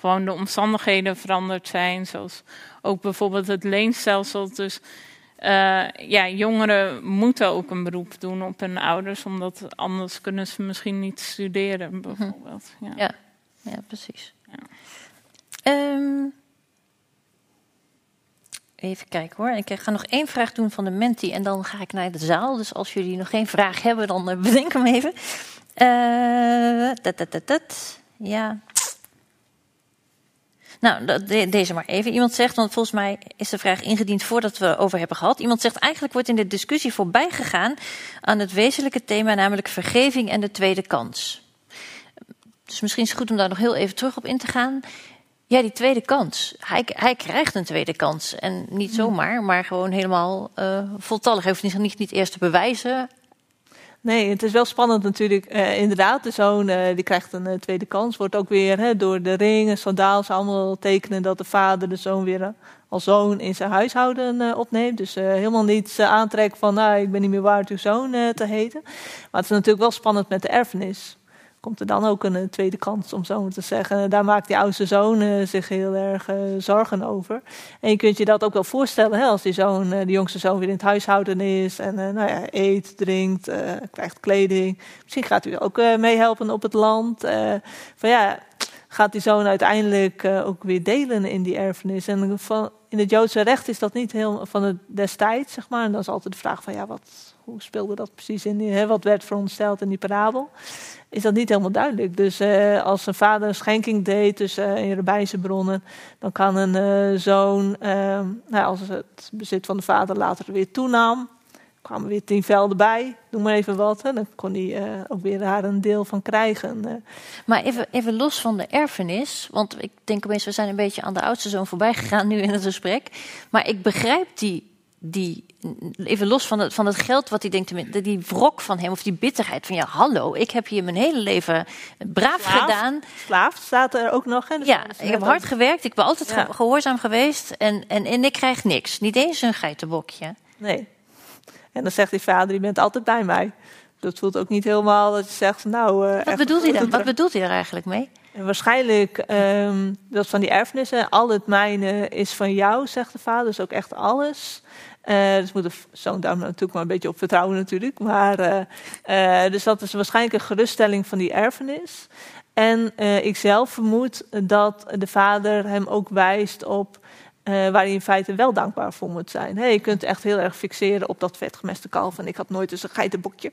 gewoon de omstandigheden veranderd zijn, zoals ook bijvoorbeeld het leenstelsel. Dus eh, ja, jongeren moeten ook een beroep doen op hun ouders, omdat anders kunnen ze misschien niet studeren, bijvoorbeeld. Ja, Ja, ja precies. Ehm, even kijken hoor. Ik ga nog één vraag doen van de menti en dan ga ik naar de zaal. Dus als jullie nog geen vraag hebben, dan eh, (laughs) bedenk hem even. Eh, dat, dat, dat, dat. Ja. Nou, deze maar even. Iemand zegt, want volgens mij is de vraag ingediend voordat we over hebben gehad. Iemand zegt, eigenlijk wordt in de discussie voorbij gegaan aan het wezenlijke thema, namelijk vergeving en de tweede kans. Dus misschien is het goed om daar nog heel even terug op in te gaan. Ja, die tweede kans. Hij, hij krijgt een tweede kans. En niet zomaar, maar gewoon helemaal eh, voltallig. Hij hoeft niet, niet, niet eerst te bewijzen. Nee, het is wel spannend natuurlijk. Eh, inderdaad, de zoon eh, die krijgt een eh, tweede kans. Wordt ook weer hè, door de ring en sandaals allemaal tekenen dat de vader de zoon weer als zoon in zijn huishouden opneemt. Dus helemaal niets uh, aantrekt van nou, ik ben niet meer waard uw zoon te heten. Maar het is natuurlijk wel spannend met de erfenis. Komt er dan ook een, een tweede kans, om zo maar te zeggen. Daar maakt die oudste zoon uh, zich heel erg uh, zorgen over. En je kunt je dat ook wel voorstellen, hè, als die zoon, de jongste zoon weer in het huishouden is. En nou ja, eet, drinkt, krijgt kleding. Misschien gaat hij ook meehelpen op het land. van ja, gaat die zoon uiteindelijk ook weer delen in die erfenis. En in het Joodse recht is dat niet heel van het destijds, zeg maar. En dan is altijd de vraag van ja, wat, hoe speelde dat precies in? Die, hè, wat werd verondersteld in die parabel? Is dat niet helemaal duidelijk. Dus uh, als een vader een schenking deed tussen uh, in rabbijnse bronnen, dan kan een uh, zoon, nou, als het bezit van de vader later weer toenam, kwamen weer tien velden bij, noem maar even wat. Hè, dan kon hij ook weer daar een deel van krijgen. Maar even, even los van de erfenis, want ik denk opeens, we zijn een beetje aan de oudste zoon voorbij gegaan nu in het gesprek. Maar ik begrijp die die, even los van het, van het geld wat hij denkt, die wrok van hem of die bitterheid van ja, hallo, ik heb hier mijn hele leven braaf Slaaf, gedaan. Slaaf staat er ook nog. Hè? Dus ja, ik heb hard gewerkt, ik ben altijd Ja. gehoorzaam geweest en, en, en ik krijg niks. Niet eens een geitenbokje. Nee. En dan zegt die vader, je bent altijd bij mij. Dat voelt ook niet helemaal dat je zegt, nou... eh, Wat bedoelt hij dan? Wat bedoelt hij er eigenlijk mee? Waarschijnlijk ehm, dat van die erfenissen, al het mijne is van jou, zegt de vader, dus ook echt alles. Eh, dus moet de zoon natuurlijk maar een beetje op vertrouwen natuurlijk. Maar, eh, eh, dus dat is waarschijnlijk een geruststelling van die erfenis. En ik zelf vermoed dat de vader hem ook wijst op waar hij in feite wel dankbaar voor moet zijn. Hey, je kunt echt heel erg fixeren op dat vetgemeste kalf. En ik had nooit eens een geitenbokje.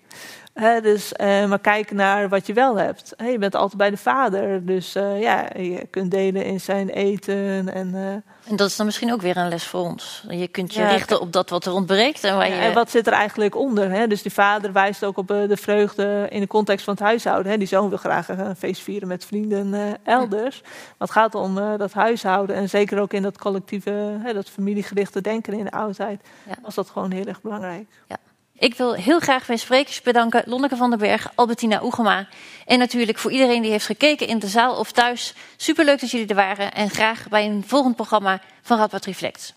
Dus, eh, maar kijk naar wat je wel hebt. Je bent altijd bij de vader. Dus eh, ja, je kunt delen in zijn eten. En, eh, En dat is dan misschien ook weer een les voor ons. Je kunt je Ja, richten op dat wat er ontbreekt. En waar je... Ja, en wat zit er eigenlijk onder? Dus die vader wijst ook op de vreugde in de context van het huishouden. Die zoon wil graag een feest vieren met vrienden elders. Maar het gaat om dat huishouden. En zeker ook in dat collectieve, dat familiegerichte denken in de oudheid. Ja. Was dat gewoon heel erg belangrijk. Ik wil heel graag mijn sprekers bedanken. Lonneke van den Berg, Albertina Oegema. En natuurlijk voor iedereen die heeft gekeken in de zaal of thuis. Superleuk dat jullie er waren. En graag bij een volgend programma van Radboud Reflect.